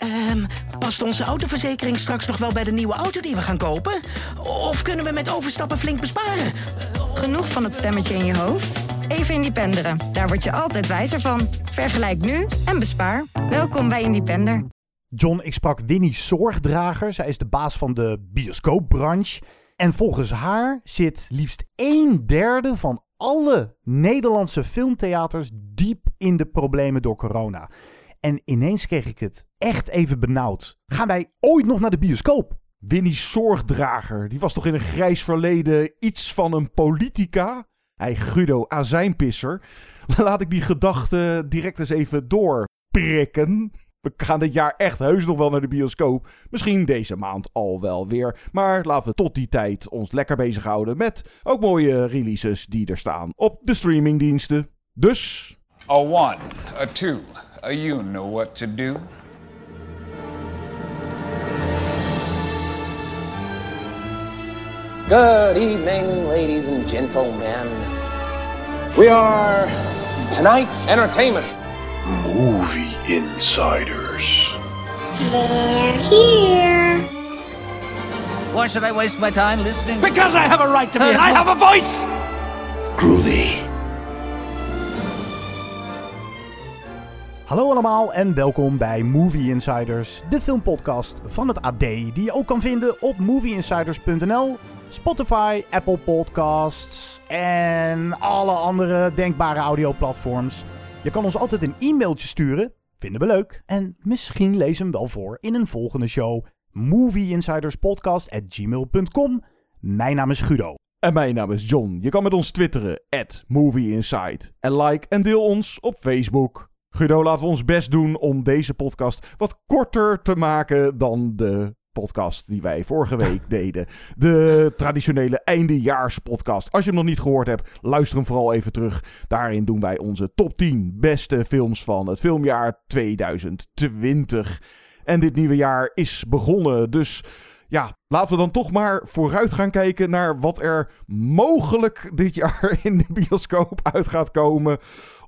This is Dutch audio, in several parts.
Ehm, past onze autoverzekering straks nog wel bij de nieuwe auto die we gaan kopen? Of kunnen we met overstappen flink besparen? Genoeg van het stemmetje in je hoofd? Even Independeren. Daar word je altijd wijzer van. Vergelijk nu en bespaar. Welkom bij Independer. John, ik sprak Winnie Zorgdrager. Zij is de baas van de bioscoopbranche. En volgens haar zit liefst een derde van alle Nederlandse filmtheaters diep in de problemen door corona. En ineens kreeg ik het echt even benauwd. Gaan wij ooit nog naar de bioscoop? Winnie Zorgdrager, die was toch in een grijs verleden iets van een politica? Hij Guido azijnpisser. Laat ik die gedachte direct eens even doorprikken. We gaan dit jaar echt heus nog wel naar de bioscoop. Misschien deze maand al wel weer. Maar laten we tot die tijd ons lekker bezighouden met ook mooie releases die er staan op de streamingdiensten. Dus. A one, a two, Oh, you know what to do. Good evening, ladies and gentlemen. We are tonight's entertainment. Movie Insiders. They're here. Why should I waste my time listening? Because I have a right to be. I have a voice. Groovy. Hallo allemaal en welkom bij Movie Insiders, de filmpodcast van het AD, die je ook kan vinden op movieinsiders.nl, Spotify, Apple Podcasts en alle andere denkbare audioplatforms. Je kan ons altijd een e-mailtje sturen, vinden we leuk, en misschien lezen we hem wel voor in een volgende show. movieinsiderspodcast@gmail.com. Mijn naam is Guido. En mijn naam is John. Je kan met ons twitteren, at movieinside. En like en deel ons op Facebook. Guido, laten we ons best doen om deze podcast wat korter te maken dan de podcast die wij vorige week deden. De traditionele eindejaarspodcast. Als je hem nog niet gehoord hebt, luister hem vooral even terug. Daarin doen wij onze top 10 beste films van het filmjaar 2020. En dit nieuwe jaar is begonnen, dus ja, laten we dan toch maar vooruit gaan kijken naar wat er mogelijk dit jaar in de bioscoop uit gaat komen.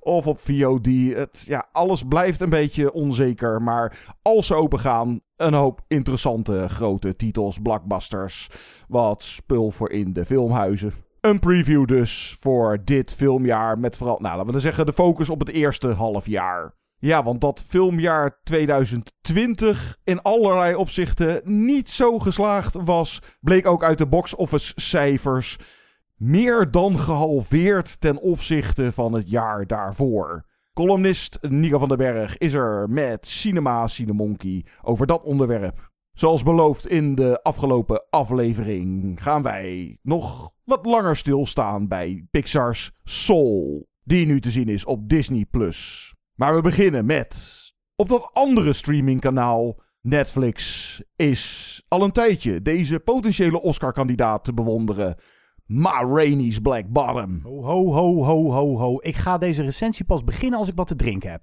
Of op VOD. Het, ja, alles blijft een beetje onzeker. Maar als ze open gaan, een hoop interessante grote titels, blockbusters. Wat spul voor in de filmhuizen. Een preview dus voor dit filmjaar. Met vooral, nou laten we zeggen, de focus op het eerste half jaar. Ja, want dat filmjaar 2020 in allerlei opzichten niet zo geslaagd was, bleek ook uit de box-office cijfers meer dan gehalveerd ten opzichte van het jaar daarvoor. Columnist Nico van den Berg is er met Cinema Cinemonkey over dat onderwerp. Zoals beloofd in de afgelopen aflevering gaan wij nog wat langer stilstaan bij Pixar's Soul, die nu te zien is op Disney+. Maar we beginnen met op dat andere streamingkanaal Netflix is al een tijdje deze potentiële Oscar-kandidaat te bewonderen. Ma Rainey's Black Bottom. Ho, ho, ho, ho, ho, ho. Ik ga deze recensie pas beginnen als ik wat te drinken heb.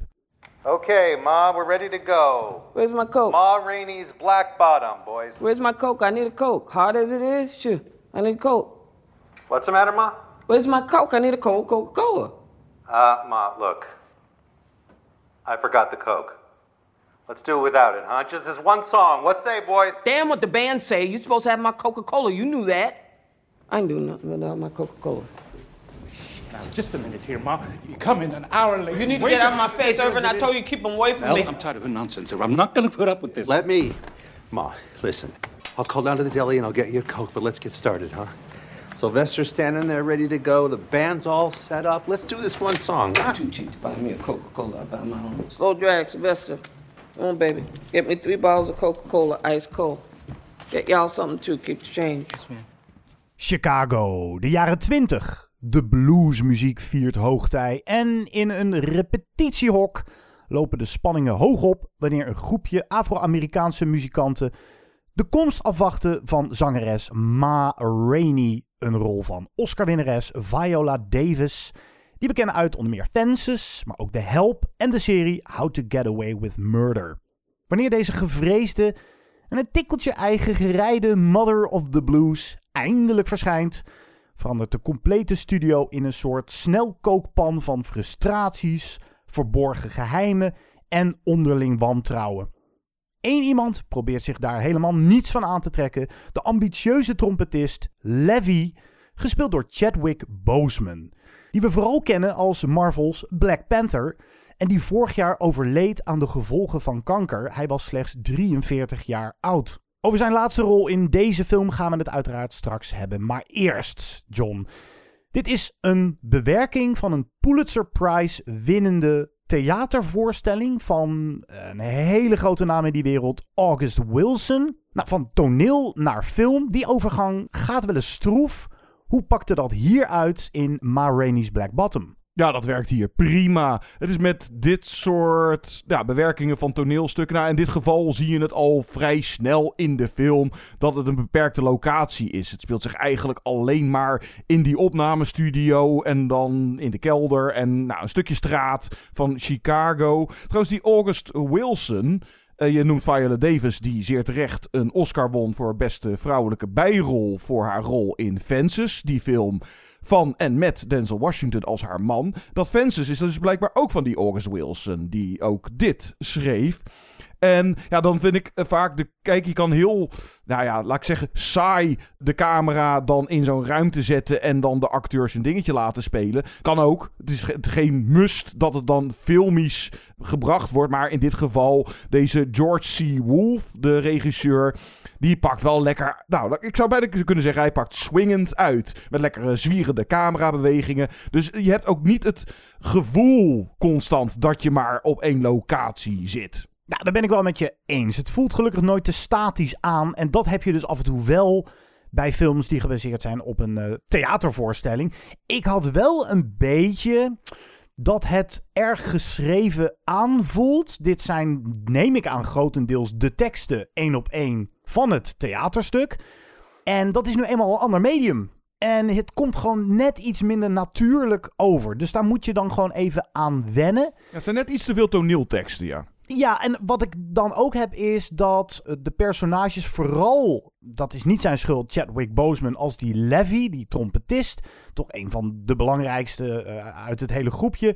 Okay, Ma, we're ready to go. Where's my Coke? Ma Rainey's Black Bottom, boys. Where's my Coke? I need a Coke. Hard as it is, sure. I need a Coke. What's the matter, Ma? Where's my Coke? I need a Coke, Coca-Cola. Uh, Ma, look. I forgot the Coke. Let's do it without it, huh? Just this one song. What say, boys? Damn what the band say. You're supposed to have my Coca-Cola. You knew that. I ain't do nothing without my Coca-Cola. Now, just a minute here, Ma. You come in an hour late. You need to get out of my face, stay Irvin. as I told is. you keep them away from Well, me. I'm tired of your nonsense, sir. I'm not going to put up with this. Let me. Ma, listen. I'll call down to the deli and I'll get you a Coke, but let's get started, huh? Sylvester's standing there ready to go. The band's all set up. Let's do this one song. huh? Too cheap to buy me a Coca-Cola. I buy my own. Slow drag, Sylvester. Come on, baby. Get me three bottles of Coca-Cola, ice cold. Get y'all something too. Keep the change. Chicago, de jaren 20. De bluesmuziek viert hoogtij en in een repetitiehok lopen de spanningen hoog op wanneer een groepje Afro-Amerikaanse muzikanten de komst afwachten van zangeres Ma Rainey, een rol van Oscar-winnares Viola Davis, die we kennen uit onder meer Fences, maar ook The Help en de serie How to Get Away with Murder. Wanneer deze gevreesde en een tikkeltje eigen gerijde Mother of the Blues eindelijk verschijnt, verandert de complete studio in een soort snelkookpan van frustraties, verborgen geheimen en onderling wantrouwen. Eén iemand probeert zich daar helemaal niets van aan te trekken. De ambitieuze trompetist Levi, gespeeld door Chadwick Boseman. Die we vooral kennen als Marvel's Black Panther. En die vorig jaar overleed aan de gevolgen van kanker. Hij was slechts 43 jaar oud. Over zijn laatste rol in deze film gaan we het uiteraard straks hebben. Maar eerst, John. Dit is een bewerking van een Pulitzer Prize winnende theatervoorstelling van een hele grote naam in die wereld, August Wilson. Nou, van toneel naar film. Die overgang gaat wel eens stroef. Hoe pakte dat hier uit in Ma Rainey's Black Bottom? Ja, dat werkt hier prima. Het is met dit soort ja, bewerkingen van toneelstukken. Nou, in dit geval zie je het al vrij snel in de film dat het een beperkte locatie is. Het speelt zich eigenlijk alleen maar in die opnamestudio en dan in de kelder en nou, een stukje straat van Chicago. Trouwens, die August Wilson. Uh, je noemt Viola Davis, die zeer terecht een Oscar won voor beste vrouwelijke bijrol voor haar rol in Fences. Die film van en met Denzel Washington als haar man. Dat Fences is dus blijkbaar ook van die August Wilson, die ook dit schreef. En ja, dan vind ik vaak de. Kijk, je kan heel. Nou ja, laat ik zeggen. saai de camera dan in zo'n ruimte zetten. En dan de acteurs een dingetje laten spelen. Kan ook. Het is geen must dat het dan filmisch gebracht wordt. Maar in dit geval, deze George C. Wolfe, de regisseur. Die pakt wel lekker. Nou, ik zou bijna kunnen zeggen, hij pakt swingend uit. Met lekkere zwierende camerabewegingen. Dus je hebt ook niet het gevoel constant dat je maar op één locatie zit. Nou, daar ben ik wel met je eens. Het voelt gelukkig nooit te statisch aan. En dat heb je dus af en toe wel bij films die gebaseerd zijn op een uh, theatervoorstelling. Ik had wel een beetje dat het erg geschreven aanvoelt. Dit zijn, neem ik aan, grotendeels de teksten één op één van het theaterstuk. En dat is nu eenmaal een ander medium. En het komt gewoon net iets minder natuurlijk over. Dus daar moet je dan gewoon even aan wennen. Ja, het zijn net iets te veel toneelteksten, ja. Ja, en wat ik dan ook heb is dat de personages vooral, dat is niet zijn schuld, Chadwick Boseman als die Levy, die trompetist, toch een van de belangrijkste uh, uit het hele groepje.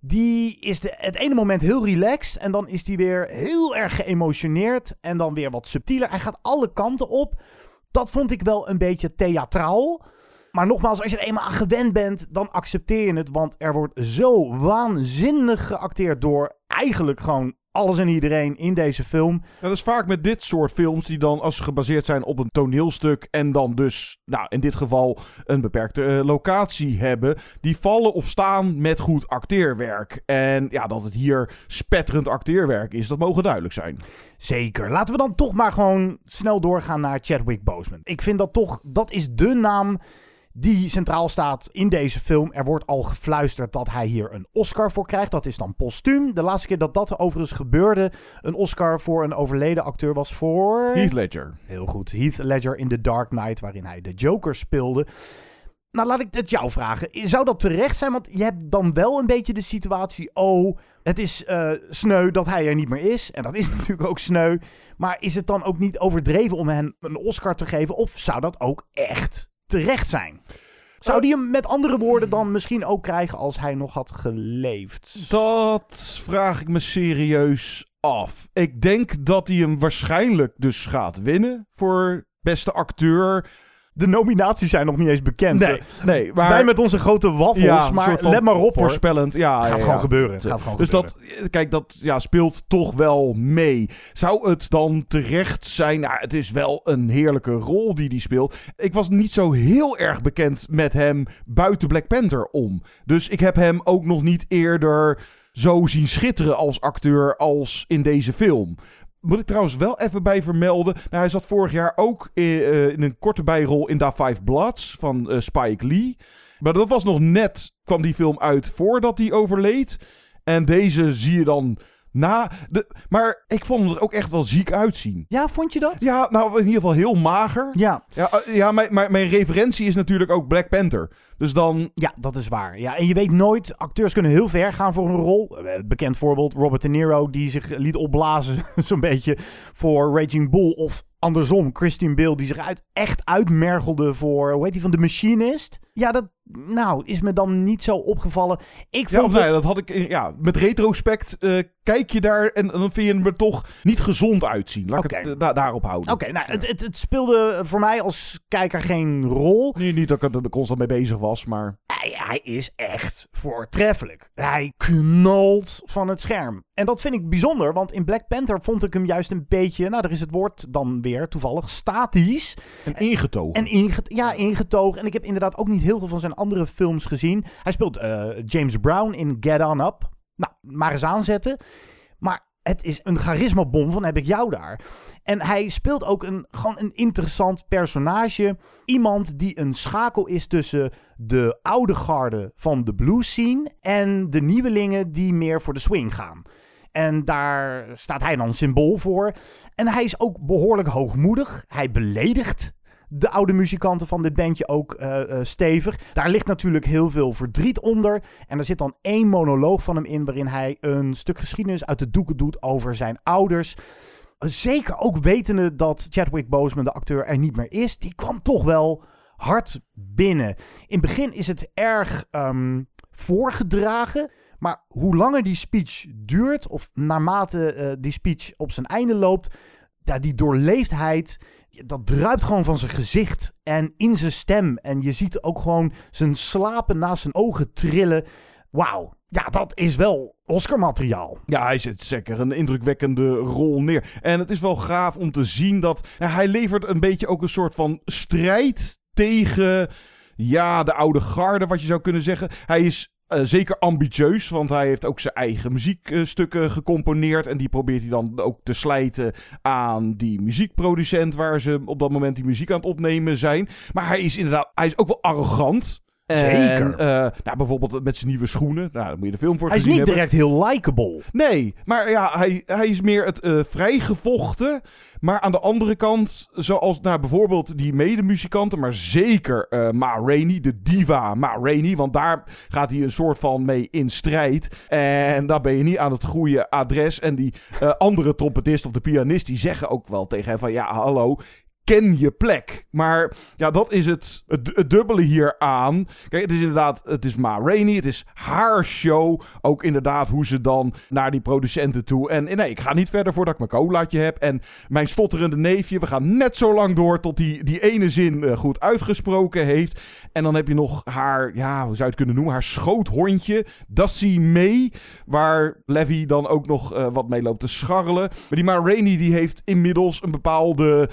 Die is de, het ene moment heel relaxed en dan is hij weer heel erg geëmotioneerd en dan weer wat subtieler. Hij gaat alle kanten op. Dat vond ik wel een beetje theatraal. Maar nogmaals, als je er eenmaal aan gewend bent, dan accepteer je het. Want er wordt zo waanzinnig geacteerd door eigenlijk gewoon alles en iedereen in deze film. dat is vaak met dit soort films die dan, als ze gebaseerd zijn op een toneelstuk en dan dus, nou in dit geval een beperkte uh, locatie hebben, die vallen of staan met goed acteerwerk. En ja, dat het hier spetterend acteerwerk is, dat mogen duidelijk zijn. Zeker. Laten we dan toch maar gewoon snel doorgaan naar Chadwick Boseman. Ik vind dat toch, dat is de naam die centraal staat in deze film. Er wordt al gefluisterd dat hij hier een Oscar voor krijgt. Dat is dan postuum. De laatste keer dat dat overigens gebeurde, een Oscar voor een overleden acteur was voor... Heath Ledger. Heel goed. Heath Ledger in The Dark Knight, waarin hij de Joker speelde. Nou, laat ik het jou vragen. Zou dat terecht zijn? Want je hebt dan wel een beetje de situatie... Oh, het is uh, sneu dat hij er niet meer is. En dat is natuurlijk ook sneu. Maar is het dan ook niet overdreven om hem een Oscar te geven? Of zou dat ook echt terecht zijn. Zou die hem met andere woorden dan misschien ook krijgen als hij nog had geleefd? Dat vraag ik me serieus af. Ik denk dat hij hem waarschijnlijk dus gaat winnen voor beste acteur de nominaties zijn nog niet eens bekend. Nee, nee maar... Wij met onze grote waffels, ja, maar let maar op Voorspellend, ja. Gaat ja, gewoon gebeuren. Gaat gewoon dus gebeuren. dat, kijk, dat ja, speelt toch wel mee. Zou het dan terecht zijn? Nou, het is wel een heerlijke rol die hij speelt. Ik was niet zo heel erg bekend met hem buiten Black Panther om. Dus ik heb hem ook nog niet eerder zo zien schitteren als acteur als in deze film. Moet ik trouwens wel even bij vermelden. Nou, hij zat vorig jaar ook in, uh, in een korte bijrol in Da Five Bloods van uh, Spike Lee. Maar dat was nog net, kwam die film uit voordat hij overleed. En deze zie je dan na. De, maar ik vond hem er ook echt wel ziek uitzien. Ja, vond je dat? Ja, nou in ieder geval heel mager. Ja. Ja, uh, ja mijn, mijn, mijn referentie is natuurlijk ook Black Panther. Dus dan... Ja, dat is waar. Ja, en je weet nooit, acteurs kunnen heel ver gaan voor een rol. Bekend voorbeeld, Robert De Niro, die zich liet opblazen zo'n beetje voor Raging Bull. Of andersom, Christian Bale die zich uit, echt uitmergelde voor, hoe heet die van, de Machinist. Ja, dat nou, is me dan niet zo opgevallen. Ik Ja, vond of nee, het... dat had ik. Ja, met retrospect eh, kijk je daar en dan vind je hem er toch niet gezond uitzien. Laat ik het eh, da- daarop houden. Oké, nou, het, het, het speelde voor mij als kijker geen rol. Nee, niet dat ik er constant mee bezig was, maar. Hij, is echt voortreffelijk. Hij knalt van het scherm. En dat vind ik bijzonder, want in Black Panther vond ik hem juist een beetje, nou, daar is het woord dan weer toevallig, statisch. En ingetogen. En inge ja, ingetogen. En ik heb inderdaad ook niet heel veel van zijn andere films gezien. Hij speelt eh, James Brown in Get On Up. Nou, maar eens aanzetten. Maar het is een charismabom van heb ik jou daar. En hij speelt ook een, gewoon een interessant personage. Iemand die een schakel is tussen de oude garde van de blues scene... en de nieuwelingen die meer voor de swing gaan. En daar staat hij dan symbool voor. En hij is ook behoorlijk hoogmoedig. Hij beledigt de oude muzikanten van dit bandje ook eh, eh, stevig. Daar ligt natuurlijk heel veel verdriet onder. En er zit dan één monoloog van hem in... waarin hij een stuk geschiedenis uit de doeken doet over zijn ouders... Zeker ook wetende dat Chadwick Boseman, de acteur, er niet meer is. Die kwam toch wel hard binnen. In het begin is het erg ehm, voorgedragen. Maar hoe langer die speech duurt, of naarmate eh, die speech op zijn einde loopt, die doorleefdheid, dat druipt gewoon van zijn gezicht en in zijn stem. En je ziet ook gewoon zijn slapen naast zijn ogen trillen. Wauw, ja, dat is wel Oscar-materiaal. Ja, hij zet zeker een indrukwekkende rol neer. En het is wel gaaf om te zien dat hij levert een beetje ook een soort van strijd tegen ja, de oude garde, wat je zou kunnen zeggen. Hij is eh, zeker ambitieus, want hij heeft ook zijn eigen muziekstukken gecomponeerd. En die probeert hij dan ook te slijten aan die muziekproducent waar ze op dat moment die muziek aan het opnemen zijn. Maar hij is inderdaad, hij is ook wel arrogant. Zeker. En, eh, nou, bijvoorbeeld met zijn nieuwe schoenen. Nou, daar moet je de film voor Hij is niet hebben. direct heel likable. Nee, maar ja, hij, hij is meer het eh, vrijgevochten. Maar aan de andere kant, zoals nou, bijvoorbeeld die medemuzikanten, maar zeker eh Ma Rainey, de diva Ma Rainey, want daar gaat hij een soort van mee in strijd. En daar ben je niet aan het goede adres. En die andere trompetist of de pianist, die zeggen ook wel tegen hem van, ja, hallo, ken je plek. Maar ja, dat is het, het, dubbele hier aan. Kijk, het is inderdaad, het is Ma Rainey, het is haar show. Ook inderdaad hoe ze dan naar die producenten toe. En nee, ik ga niet verder voordat ik mijn colaatje heb. En mijn stotterende neefje, we gaan net zo lang door tot die, die ene zin eh, goed uitgesproken heeft. En dan heb je nog haar, ja, hoe zou je het kunnen noemen? Haar schoothondje, Dassie May. Waar Levy dan ook nog eh, wat mee loopt te scharrelen. Maar die Ma Rainey, die heeft inmiddels een bepaalde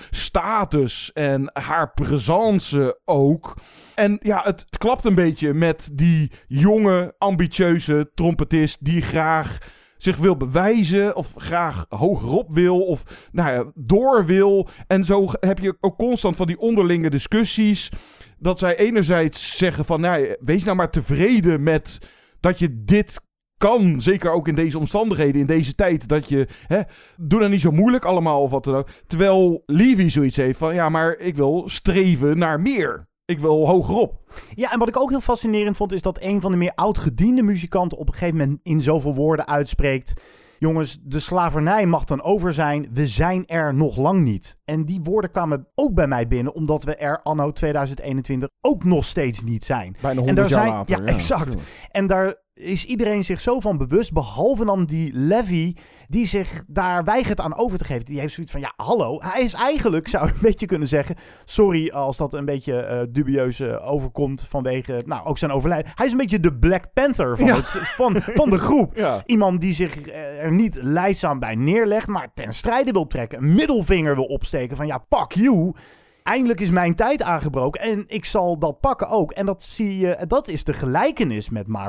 En haar presence ook. En ja, het, klapt een beetje met die jonge, ambitieuze trompetist die graag zich wil bewijzen of graag hogerop wil of nou ja, door wil. En zo heb je ook constant van die onderlinge discussies. Dat zij enerzijds zeggen van, nou, wees nou maar tevreden met dat je dit kan, zeker ook in deze omstandigheden, in deze tijd, dat je, hè, doe dan niet zo moeilijk allemaal of wat dan ook. Terwijl Levy zoiets heeft van, ja, maar ik wil streven naar meer. Ik wil hogerop. Ja, en wat ik ook heel fascinerend vond, is dat een van de meer oudgediende muzikanten op een gegeven moment in zoveel woorden uitspreekt. Jongens, de slavernij mag dan over zijn. We zijn er nog lang niet. En die woorden kwamen ook bij mij binnen, omdat we er anno 2021 ook nog steeds niet zijn. Bijna en 100 daar jaar zijn, later. Ja, exact. En daar is iedereen zich zo van bewust, behalve dan die Levy, die zich daar weigert aan over te geven. Die heeft zoiets van, ja, hallo, hij is eigenlijk, zou je een beetje kunnen zeggen, sorry als dat een beetje eh, dubieus eh, overkomt vanwege, nou, ook zijn overlijden. Hij is een beetje de Black Panther van, Ja. het, van, van de groep. Ja. Iemand die zich eh, er niet leidzaam bij neerlegt, maar ten strijde wil trekken, een middelvinger wil opsteken van, ja, fuck you. Eindelijk is mijn tijd aangebroken en ik zal dat pakken ook. En dat zie je, dat is de gelijkenis met Ma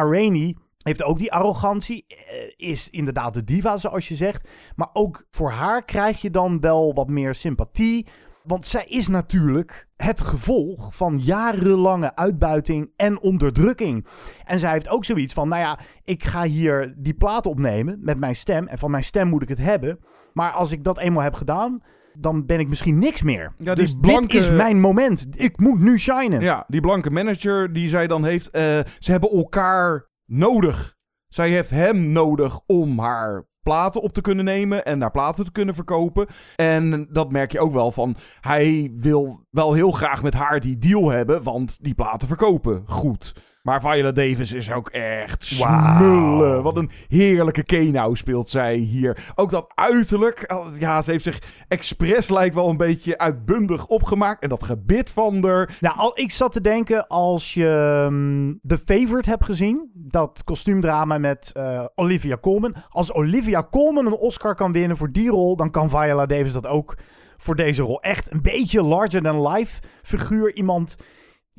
Rainey. Heeft ook die arrogantie, eh, is inderdaad de diva zoals je zegt. Maar ook voor haar krijg je dan wel wat meer sympathie. Want zij is natuurlijk het gevolg van jarenlange uitbuiting en onderdrukking. En zij heeft ook zoiets van, nou ja, ik ga hier die plaat opnemen met mijn stem. En van mijn stem moet ik het hebben. Maar als ik dat eenmaal heb gedaan, dan ben ik misschien niks meer. Ja, dus blanke- dit is mijn moment. Ik moet nu shinen. Ja, die blanke manager die zij dan heeft, eh, ze hebben elkaar nodig. Zij heeft hem nodig om haar platen op te kunnen nemen en naar platen te kunnen verkopen. En dat merk je ook wel van, hij wil wel heel graag met haar die deal hebben, want die platen verkopen goed. Maar Viola Davis is ook echt smullen. Wat een heerlijke Kenau speelt zij hier. Ook dat uiterlijk. Ja, ze heeft zich expres lijkt wel een beetje uitbundig opgemaakt. En dat gebit van haar. Nou, al, ik zat te denken als je mm, The Favorite hebt gezien. Dat kostuumdrama met eh, Olivia Colman. Als Olivia Colman een Oscar kan winnen voor die rol, dan kan Viola Davis dat ook voor deze rol. Echt een beetje larger than life figuur. Iemand.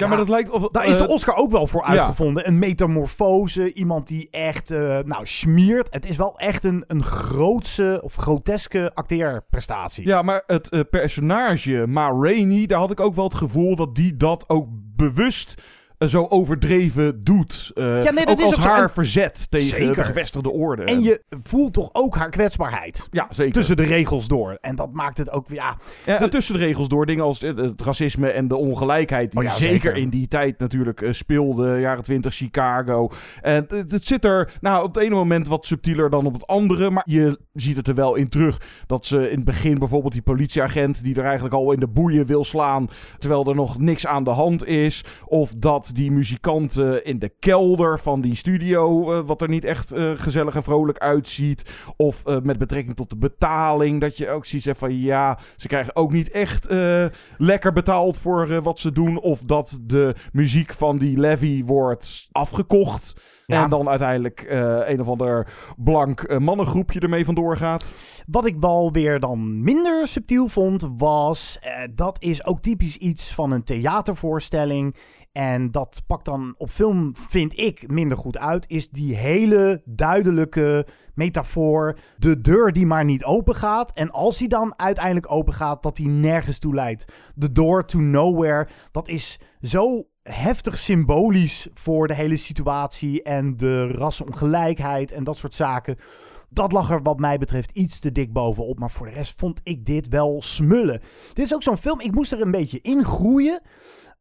Ja, maar dat lijkt of... Daar is de eh, Oscar ook wel voor uitgevonden. Een metamorfose. Iemand die echt, eh, nou, smiert. Het is wel echt een, een grootse of groteske acteerprestatie. Ja, maar het eh, personage Ma Rainey, daar had ik ook wel het gevoel dat die dat ook bewust zo overdreven doet. Eh, Ja, nee, dat ook is als ook haar verzet tegen Zeker. de gevestigde orde. En je voelt toch ook haar kwetsbaarheid. Ja, zeker. Tussen de regels door. En dat maakt het ook, ja... Ja, en tussen de regels door dingen als het, racisme en de ongelijkheid. Die Oh ja, zeker, zeker. in die tijd natuurlijk eh, speelde. Jaren 20 Chicago. En het, het zit er nou, op het ene moment wat subtieler dan op het andere. Maar je ziet het er wel in terug. Dat ze in het begin bijvoorbeeld die politieagent. die er eigenlijk al in de boeien wil slaan. terwijl er nog niks aan de hand is. Of dat die muzikanten in de kelder van die studio. eh, wat er niet echt eh, gezellig en vrolijk uitziet. Of eh, met betrekking tot de betaling. Dat je ook ziet van ja, ze krijgen ook niet echt lekker betaald voor wat ze doen. Of dat de muziek van die Levy wordt afgekocht. Ja. En dan uiteindelijk een of ander blank mannengroepje ermee vandoor gaat. Wat ik wel weer dan minder subtiel vond, was... dat is ook typisch iets van een theatervoorstelling. En dat pakt dan op film, vind ik, minder goed uit. Is die hele duidelijke metafoor. De deur die maar niet open gaat. En als die dan uiteindelijk open gaat, dat die nergens toe leidt. The door to nowhere. Dat is zo heftig symbolisch voor de hele situatie. En de rassenongelijkheid en dat soort zaken. Dat lag er wat mij betreft iets te dik bovenop. Maar voor de rest vond ik dit wel smullen. Dit is ook zo'n film, ik moest er een beetje in groeien.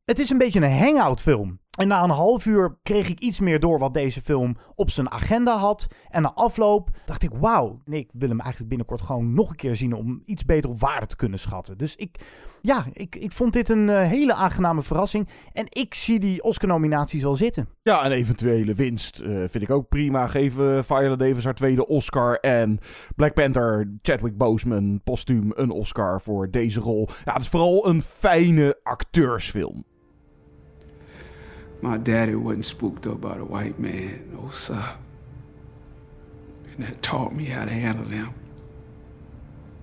Het is een beetje een hangout film. En na een half uur kreeg ik iets meer door wat deze film op zijn agenda had. En na afloop dacht ik, wauw, nee, ik wil hem eigenlijk binnenkort gewoon nog een keer zien om iets beter op waarde te kunnen schatten. Dus ik, ja, ik, ik vond dit een eh, hele aangename verrassing. En ik zie die Oscar-nominaties wel zitten. Ja, een eventuele winst eh, vind ik ook prima. Geven Viola Davis haar tweede Oscar. En Black Panther, Chadwick Boseman, postuum een Oscar voor deze rol. Ja, het is vooral een fijne acteursfilm. My daddy wasn't spooked up by the white man, no sir. And that taught me how to handle them.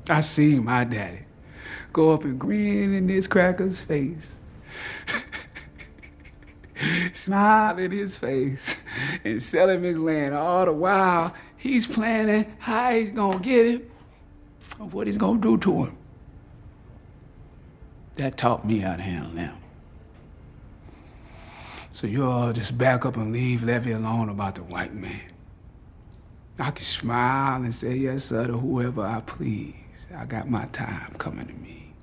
I seen my daddy go up and grin in this cracker's face. Smile in his face and sell him his land all the while he's planning how he's gonna get him and what he's gonna do to him. That taught me how to handle them. So you just back up and leave Levy alone about the white man. I can smile and say yes, sir, to whoever I please. I got my time coming to me.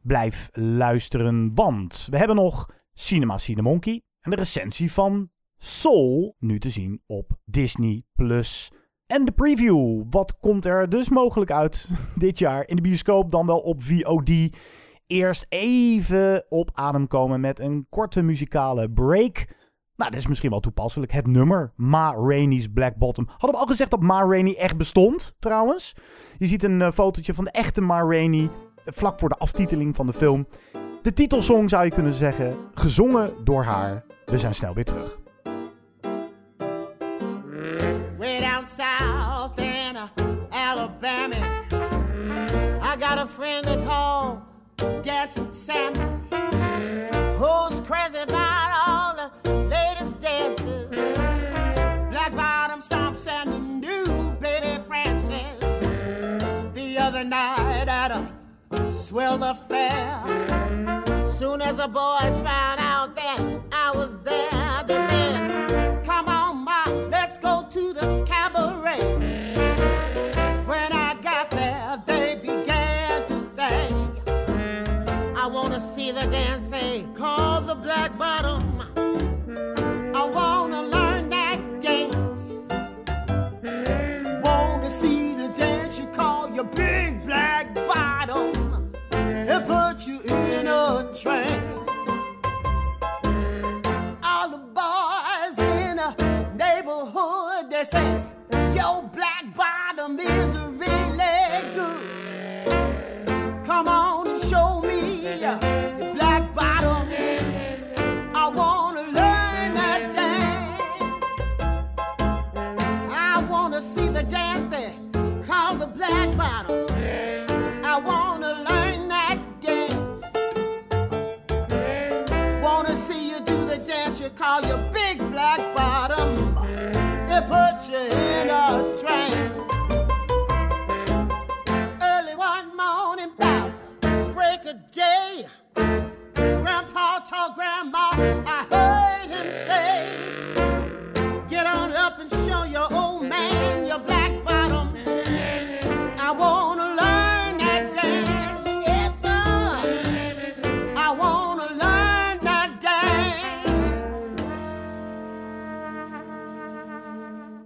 Blijf luisteren, want we hebben nog Cinema Cinemonkey en de recensie van Soul nu te zien op Disney+. Plus. En de preview, wat komt er dus mogelijk uit dit jaar in de bioscoop, dan wel op VOD. Eerst even op adem komen met een korte muzikale break. Nou, dat is misschien wel toepasselijk. Het nummer Ma Rainey's Black Bottom. Hadden we al gezegd dat Ma Rainey echt bestond, trouwens? Je ziet een eh, fotootje van de echte Ma Rainey vlak voor de aftiteling van de film. De titelsong zou je kunnen zeggen, gezongen door haar. We zijn snel weer terug. Way down south in uh, Alabama, I got a friend they call Dancing Sammy, who's crazy about all the latest dances, black bottom stomps and the new baby prances. The other night at a swell affair, soon as the boys found out that I was there, in a trance. All the boys in the neighborhood, they say, your black bottom is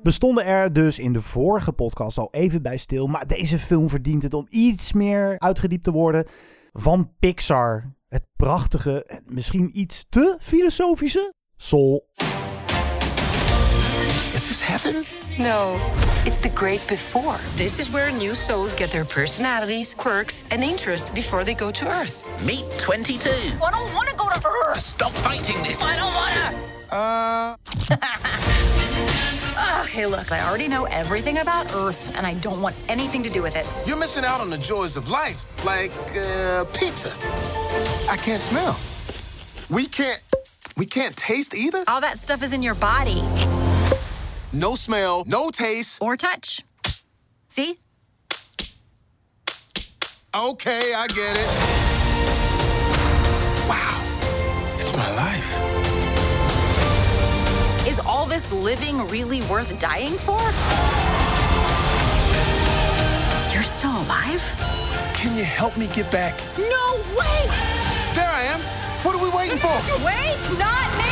We stonden er dus in de vorige podcast al even bij stil, maar deze film verdient het om iets meer uitgediept te worden. Van Pixar, het prachtige, en misschien iets te filosofische Soul. Is this heaven? No, it's the great before. This is where new souls get their personalities, quirks, and interests before they go to Earth. Meet 22. I don't want to go to Earth. Stop fighting this. I don't want to. Uh. Okay, look, I already know everything about Earth, and I don't want anything to do with it. You're missing out on the joys of life, like uh, pizza. I can't smell. We can't. We can't taste either. All that stuff is in your body. No smell, no taste. Or touch. See? Okay, I get it. This living really worth dying for? You're still alive? Can you help me get back? No way! There I am. What are we waiting for? Wait, not me!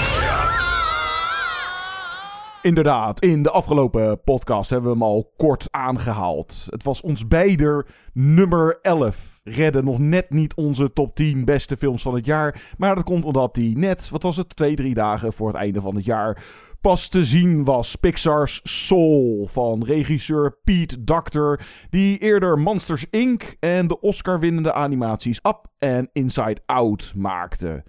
Inderdaad, in de afgelopen podcast hebben we hem al kort aangehaald. Het was ons beider nummer 11. Redden nog net niet onze top 10 beste films van het jaar. Maar dat komt omdat die net, wat was het, twee, drie dagen voor het einde van het jaar pas te zien was. Pixar's Soul van regisseur Pete Docter, die eerder Monsters Inc. en de Oscar-winnende animaties Up en Inside Out maakte.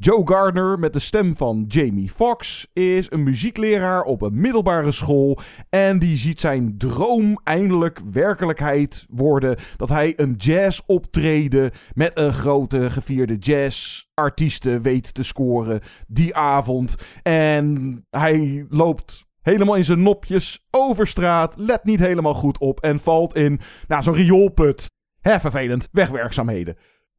Joe Gardner, met de stem van Jamie Foxx, is een muziekleraar op een middelbare school. En die ziet zijn droom eindelijk werkelijkheid worden. Dat hij een jazzoptreden met een grote gevierde jazzartiesten weet te scoren die avond. En hij loopt helemaal in zijn nopjes over straat, let niet helemaal goed op en valt in nou, zo'n rioolput. Hè, vervelend, wegwerkzaamheden.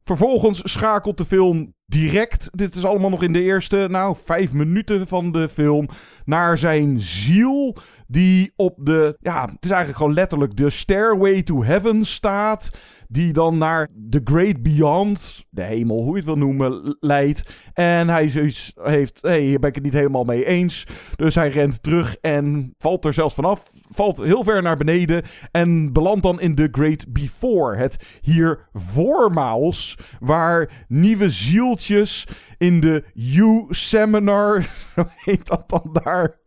Vervolgens schakelt de film direct, dit is allemaal nog in de eerste, nou, vijf minuten van de film, naar zijn ziel. Die op de, ja, het is eigenlijk gewoon letterlijk de Stairway to Heaven staat. Die dan naar The Great Beyond, de hemel, hoe je het wil noemen, leidt. En hij zoiets heeft, hé, hey, hier ben ik het niet helemaal mee eens. Dus hij rent terug en valt er zelfs vanaf. Valt heel ver naar beneden en belandt dan in The Great Before. Het hier voormaals, waar nieuwe zieltjes in de U-seminar, heet dat dan daar,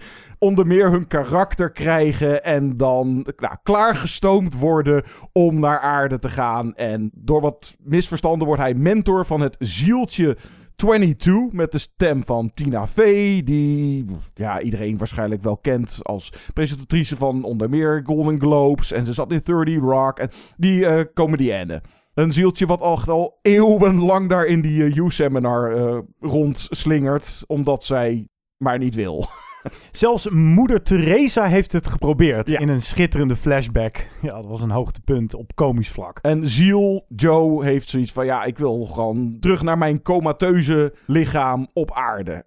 onder meer hun karakter krijgen en dan nou, klaargestoomd worden om naar aarde te gaan. En door wat misverstanden wordt hij mentor van het zieltje 22 met de stem van Tina Fey, die ja, iedereen waarschijnlijk wel kent als presentatrice van onder meer Golden Globes. En ze zat in 30 Rock en die uh, comedienne. Een zieltje wat al, eeuwenlang daar in die uh, U-seminar uh, rondslingert, omdat zij maar niet wil. Zelfs moeder Teresa heeft het geprobeerd ja. in een schitterende flashback. Ja, dat was een hoogtepunt op komisch vlak. En Ziel Joe heeft zoiets van: ja, ik wil gewoon terug naar mijn comateuze lichaam op aarde.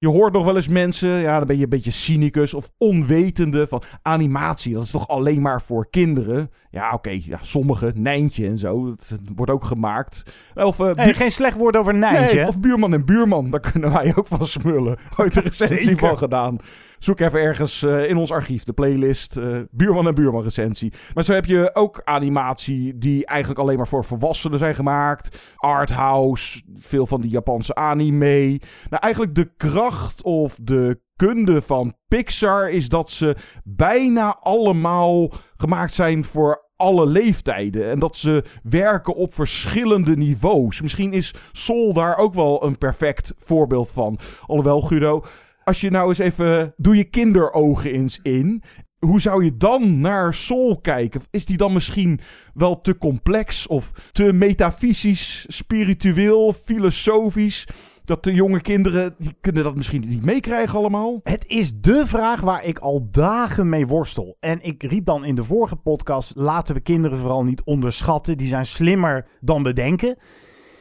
Je hoort nog wel eens mensen, ja, dan ben je een beetje cynicus of onwetende van animatie. Dat is toch alleen maar voor kinderen? Ja, oké, ja, sommige, Nijntje en zo, dat wordt ook gemaakt. Of, uh, hey, geen slecht woord over Nijntje. Nee, of Buurman en Buurman, daar kunnen wij ook van smullen. Ooit een recensie van gedaan. Zoek even ergens uh, in ons archief, de playlist, uh, Buurman en Buurman recensie. Maar zo heb je ook animatie die eigenlijk alleen maar voor volwassenen zijn gemaakt. Arthouse, veel van die Japanse anime. Nou, eigenlijk de kracht of de kunde van Pixar is dat ze bijna allemaal gemaakt zijn voor alle leeftijden. En dat ze werken op verschillende niveaus. Misschien is Soul daar ook wel een perfect voorbeeld van. Alhoewel, Guido, als je nou eens even... Doe je kinderogen eens in. Hoe zou je dan naar Soul kijken? Is die dan misschien wel te complex of te metafysisch, spiritueel, filosofisch? dat de jonge kinderen, die kunnen dat misschien niet meekrijgen allemaal? Het is de vraag waar ik al dagen mee worstel. En ik riep dan in de vorige podcast, laten we kinderen vooral niet onderschatten. Die zijn slimmer dan we denken.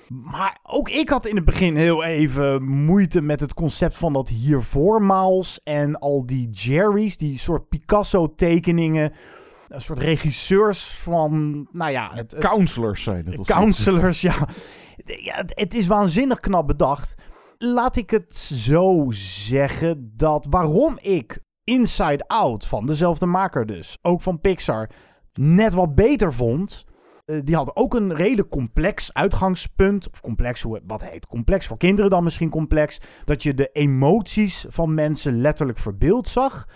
Maar ook ik had in het begin heel even moeite met het concept van dat hiervoormaals en al die Jerry's, die soort Picasso-tekeningen. Een soort regisseurs van, nou ja... Het, het, counselors zijn het. Counselors, ja. ja. Het, het is waanzinnig knap bedacht. Laat ik het zo zeggen dat waarom ik Inside Out van dezelfde maker dus, ook van Pixar, net wat beter vond. Uh, die had ook een redelijk complex uitgangspunt. Of complex, hoe, wat heet complex? Voor kinderen dan misschien complex. Dat je de emoties van mensen letterlijk verbeeld zag.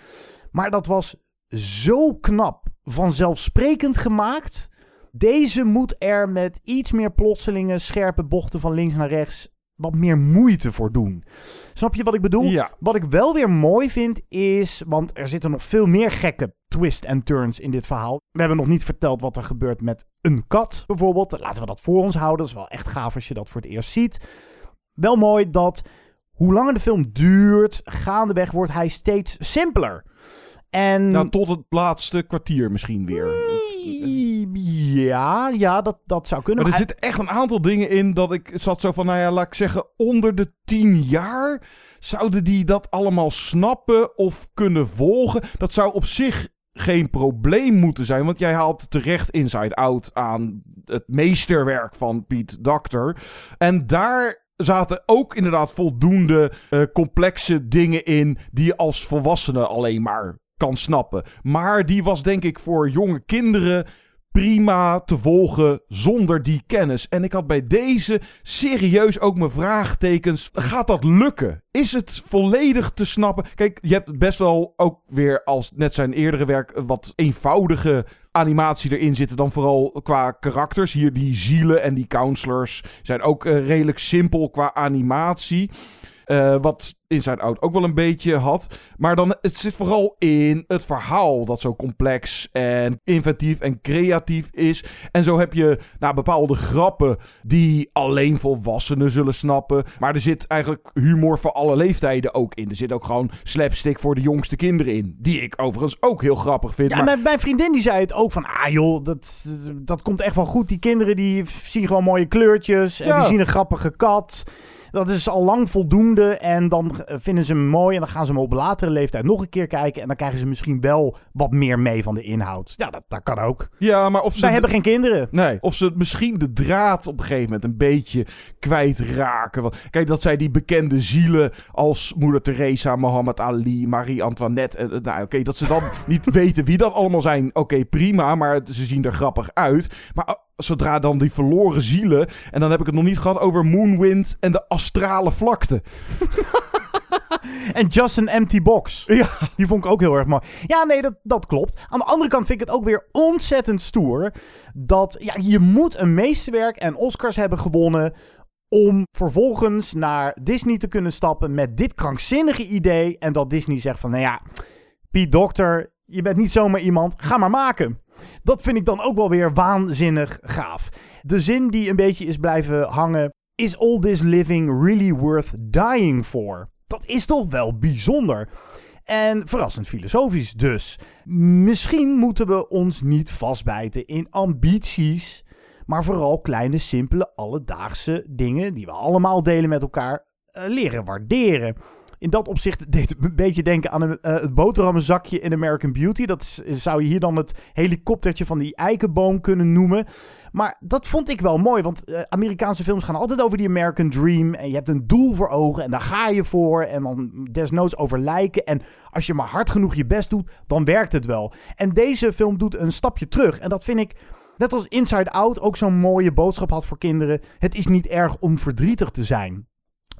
Maar dat was zo knap vanzelfsprekend gemaakt. Deze moet er met iets meer plotselinge scherpe bochten van links naar rechts wat meer moeite voor doen. Snap je wat ik bedoel? Ja. Wat ik wel weer mooi vind is, want er zitten nog veel meer gekke twists en turns in dit verhaal. We hebben nog niet verteld wat er gebeurt met een kat bijvoorbeeld. Laten we dat voor ons houden. Dat is wel echt gaaf als je dat voor het eerst ziet. Wel mooi dat hoe langer de film duurt, gaandeweg wordt hij steeds simpeler. En... Nou, tot het laatste kwartier misschien weer. Ja, ja dat, dat zou kunnen. Maar er zitten echt een aantal dingen in dat ik zat zo van, nou ja, laat ik zeggen, onder de tien jaar zouden die dat allemaal snappen of kunnen volgen. Dat zou op zich geen probleem moeten zijn, want jij haalt terecht Inside Out aan het meesterwerk van Piet Doctor. En daar zaten ook inderdaad voldoende uh, complexe dingen in die je als volwassene alleen maar kan snappen. Maar die was denk ik voor jonge kinderen prima te volgen zonder die kennis. En ik had bij deze serieus ook mijn vraagtekens. Gaat dat lukken? Is het volledig te snappen? Kijk, je hebt best wel ook weer als net zijn eerdere werk wat eenvoudige animatie erin zitten dan vooral qua karakters. Hier die zielen en die counselors zijn ook uh, redelijk simpel qua animatie. Uh, wat Inside Out ook wel een beetje had. Maar dan, het zit vooral in het verhaal dat zo complex en inventief en creatief is. En zo heb je nou, bepaalde grappen die alleen volwassenen zullen snappen. Maar er zit eigenlijk humor voor alle leeftijden ook in. Er zit ook gewoon slapstick voor de jongste kinderen in. Die ik overigens ook heel grappig vind. Ja, maar... mijn, mijn vriendin die zei het ook van... Ah joh, dat, dat komt echt wel goed. Die kinderen die zien gewoon mooie kleurtjes. En Ja. die zien een grappige kat. Dat is al lang voldoende. En dan vinden ze hem mooi. En dan gaan ze hem op latere leeftijd nog een keer kijken. En dan krijgen ze misschien wel wat meer mee van de inhoud. Ja, dat, dat kan ook. Ja, maar of ze... Wij hebben geen kinderen. Nee, of ze misschien de draad op een gegeven moment een beetje kwijtraken. Want, kijk, dat zij die bekende zielen als Moeder Teresa, Mohammed Ali, Marie Antoinette. En, nou, oké, dat ze dan niet weten wie dat allemaal zijn. Oké, prima, maar ze zien er grappig uit. Maar zodra dan die verloren zielen. En dan heb ik het nog niet gehad over Moonwind en de astrale vlakte. En Just an Empty Box. Ja. Die vond ik ook heel erg mooi. Ja, nee, dat, dat klopt. Aan de andere kant vind ik het ook weer ontzettend stoer. Dat ja, je moet een meesterwerk en Oscars hebben gewonnen. Om vervolgens naar Disney te kunnen stappen met dit krankzinnige idee. En dat Disney zegt van, nou ja, Piet Dokter, je bent niet zomaar iemand, ga maar maken. Dat vind ik dan ook wel weer waanzinnig gaaf. De zin die een beetje is blijven hangen. Is all this living really worth dying for? Dat is toch wel bijzonder. En verrassend filosofisch dus. Misschien moeten we ons niet vastbijten in ambities, maar vooral kleine, simpele, alledaagse dingen die we allemaal delen met elkaar uh, leren waarderen. In dat opzicht deed het een beetje denken aan een, eh, het boterhammenzakje in American Beauty. Dat is- zou je hier dan het helikoptertje van die eikenboom kunnen noemen. Maar dat vond ik wel mooi, want eh, Amerikaanse films gaan altijd over die American Dream. En je hebt een doel voor ogen en daar ga je voor. En dan desnoods over lijken. En als je maar hard genoeg je best doet, dan werkt het wel. En deze film doet een stapje terug. En dat vind ik, net als Inside Out, ook zo'n mooie boodschap had voor kinderen. Het is niet erg om verdrietig te zijn.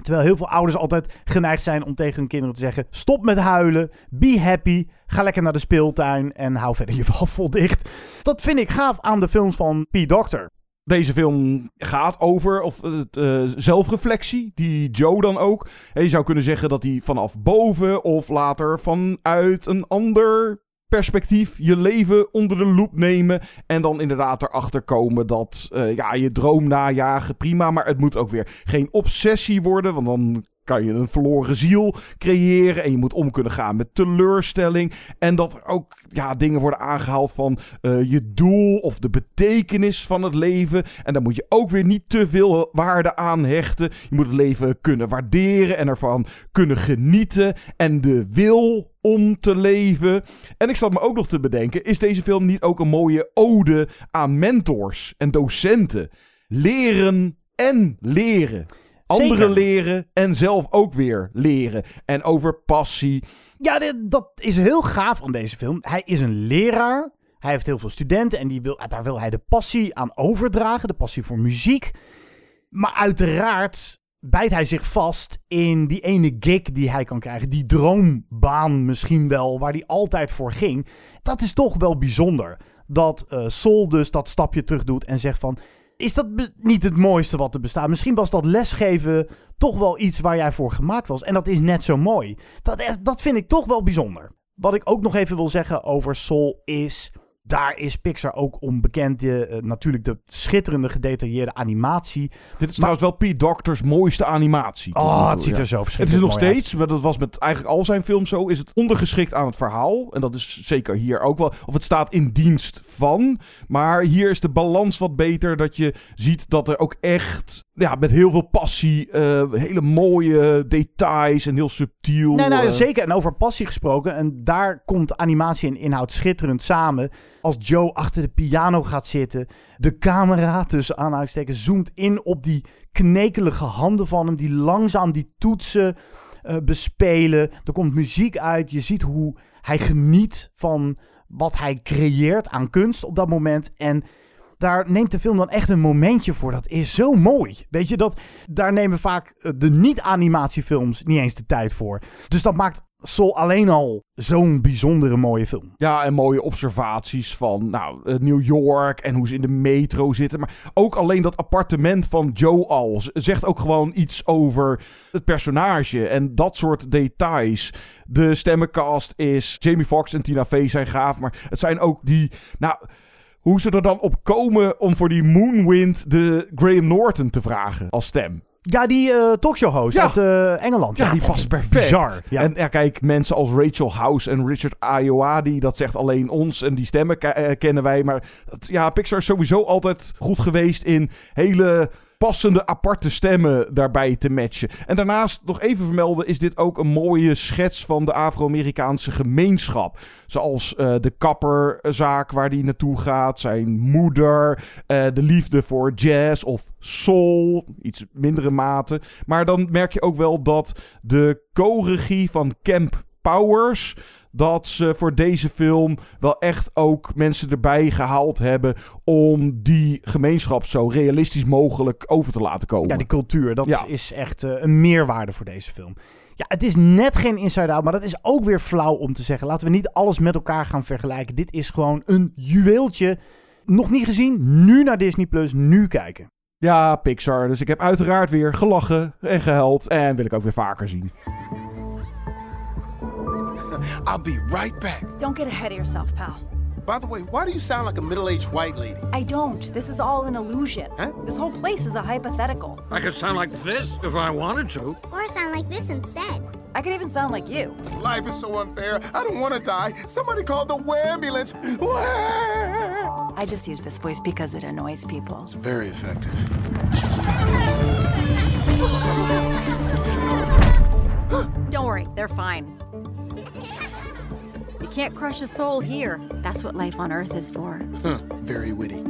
Terwijl heel veel ouders altijd geneigd zijn om tegen hun kinderen te zeggen: stop met huilen, be happy, ga lekker naar de speeltuin en hou verder je wafel dicht. Dat vind ik gaaf aan de films van P. Doctor. Deze film gaat over of, eh, zelfreflectie, die Joe dan ook. En je zou kunnen zeggen dat hij vanaf boven of later vanuit een ander perspectief je leven onder de loep nemen. En dan inderdaad erachter komen dat eh, ja, je droom najagen, prima. Maar het moet ook weer geen obsessie worden, want dan kan je een verloren ziel creëren. En je moet om kunnen gaan met teleurstelling. En dat ook ja, dingen worden aangehaald van eh, je doel of de betekenis van het leven. En daar moet je ook weer niet te veel waarde aan hechten. Je moet het leven kunnen waarderen en ervan kunnen genieten. En de wil om te leven. En ik zat me ook nog te bedenken: is deze film niet ook een mooie ode aan mentors en docenten? Leren en leren. Anderen leren en zelf ook weer leren. En over passie. Ja, dit- dat is heel gaaf aan deze film. Hij is een leraar. Hij heeft heel veel studenten en die wil, daar wil hij de passie aan overdragen. De passie voor muziek. Maar uiteraard bijt hij zich vast in die ene gig die hij kan krijgen. Die droombaan misschien wel, waar hij altijd voor ging. Dat is toch wel bijzonder. Dat eh Sol dus dat stapje terug doet en zegt van... Is dat niet het mooiste wat er bestaat? Misschien was dat lesgeven toch wel iets waar jij voor gemaakt was. En dat is net zo mooi. Dat, dat vind ik toch wel bijzonder. Wat ik ook nog even wil zeggen over Soul is... Daar is Pixar ook om bekend. De, eh, natuurlijk de schitterende gedetailleerde animatie. Dit is trouwens wel Pete Doctor's mooiste animatie. Oh, het ziet er zo Het is verschrikkelijk nog uit. steeds, maar dat was met eigenlijk al zijn films zo, is het ondergeschikt aan het verhaal. En dat is zeker hier ook wel. Of het staat in dienst van. Maar hier is de balans wat beter. Dat je ziet dat er ook echt, ja, met heel veel passie, eh, hele mooie details en heel subtiel. Nee, nou, eh, zeker. En over passie gesproken. En daar komt animatie en inhoud schitterend samen. Als Joe achter de piano gaat zitten. De camera, tussen aanhalingstekens, zoomt in op die knekelige handen van hem. Die langzaam die toetsen eh, bespelen. Er komt muziek uit. Je ziet hoe hij geniet van wat hij creëert aan kunst op dat moment. En daar neemt de film dan echt een momentje voor. Dat is zo mooi. Weet je, dat, daar nemen vaak eh, de niet-animatiefilms niet eens de tijd voor. Dus dat maakt Soul alleen al zo'n bijzondere mooie film. Ja, en mooie observaties van nou, eh, New York en hoe ze in de metro zitten. Maar ook alleen dat appartement van Joe al zegt ook gewoon iets over het personage en dat soort details. De stemmencast is Jamie Foxx en Tina Fey zijn gaaf, maar het zijn ook die... Nou, hoe ze er dan op komen om voor die Moonwind de Graham Norton te vragen als stem. Ja, die eh talkshow-host Ja. uit eh, Engeland. Ja, die past perfect. Bizar. Ja. En ja, kijk, mensen als Rachel House en Richard Ayoade, dat zegt alleen ons en die stemmen eh, kennen wij. Maar ja, Pixar is sowieso altijd goed geweest in hele passende aparte stemmen daarbij te matchen. En daarnaast nog even vermelden is dit ook een mooie schets van de Afro-Amerikaanse gemeenschap. Zoals eh, de kapperzaak waar hij naartoe gaat, zijn moeder, eh, de liefde voor jazz of soul, iets mindere mate. Maar dan merk je ook wel dat de co-regie van Camp Powers dat ze voor deze film wel echt ook mensen erbij gehaald hebben om die gemeenschap zo realistisch mogelijk over te laten komen. Ja, die cultuur, dat Ja. is echt eh, een meerwaarde voor deze film. Ja, het is net geen Inside Out, maar dat is ook weer flauw om te zeggen. Laten we niet alles met elkaar gaan vergelijken. Dit is gewoon een juweeltje. Nog niet gezien, nu naar Disney Plus, nu kijken. Ja, Pixar. Dus ik heb uiteraard weer gelachen en gehuild en wil ik ook weer vaker zien. I'll be right back. Don't get ahead of yourself, pal. By the way, why do you sound like a middle aged white lady? I don't. This is all an illusion. This whole place is a hypothetical. I could sound like this if I wanted to. Or sound like this instead. I could even sound like you. Life is so unfair. I don't want to die. Somebody call the ambulance. I just use this voice because it annoys people. It's very effective. Don't worry, they're fine. Can't crush a soul here. That's what life on Earth is for. Huh, very witty.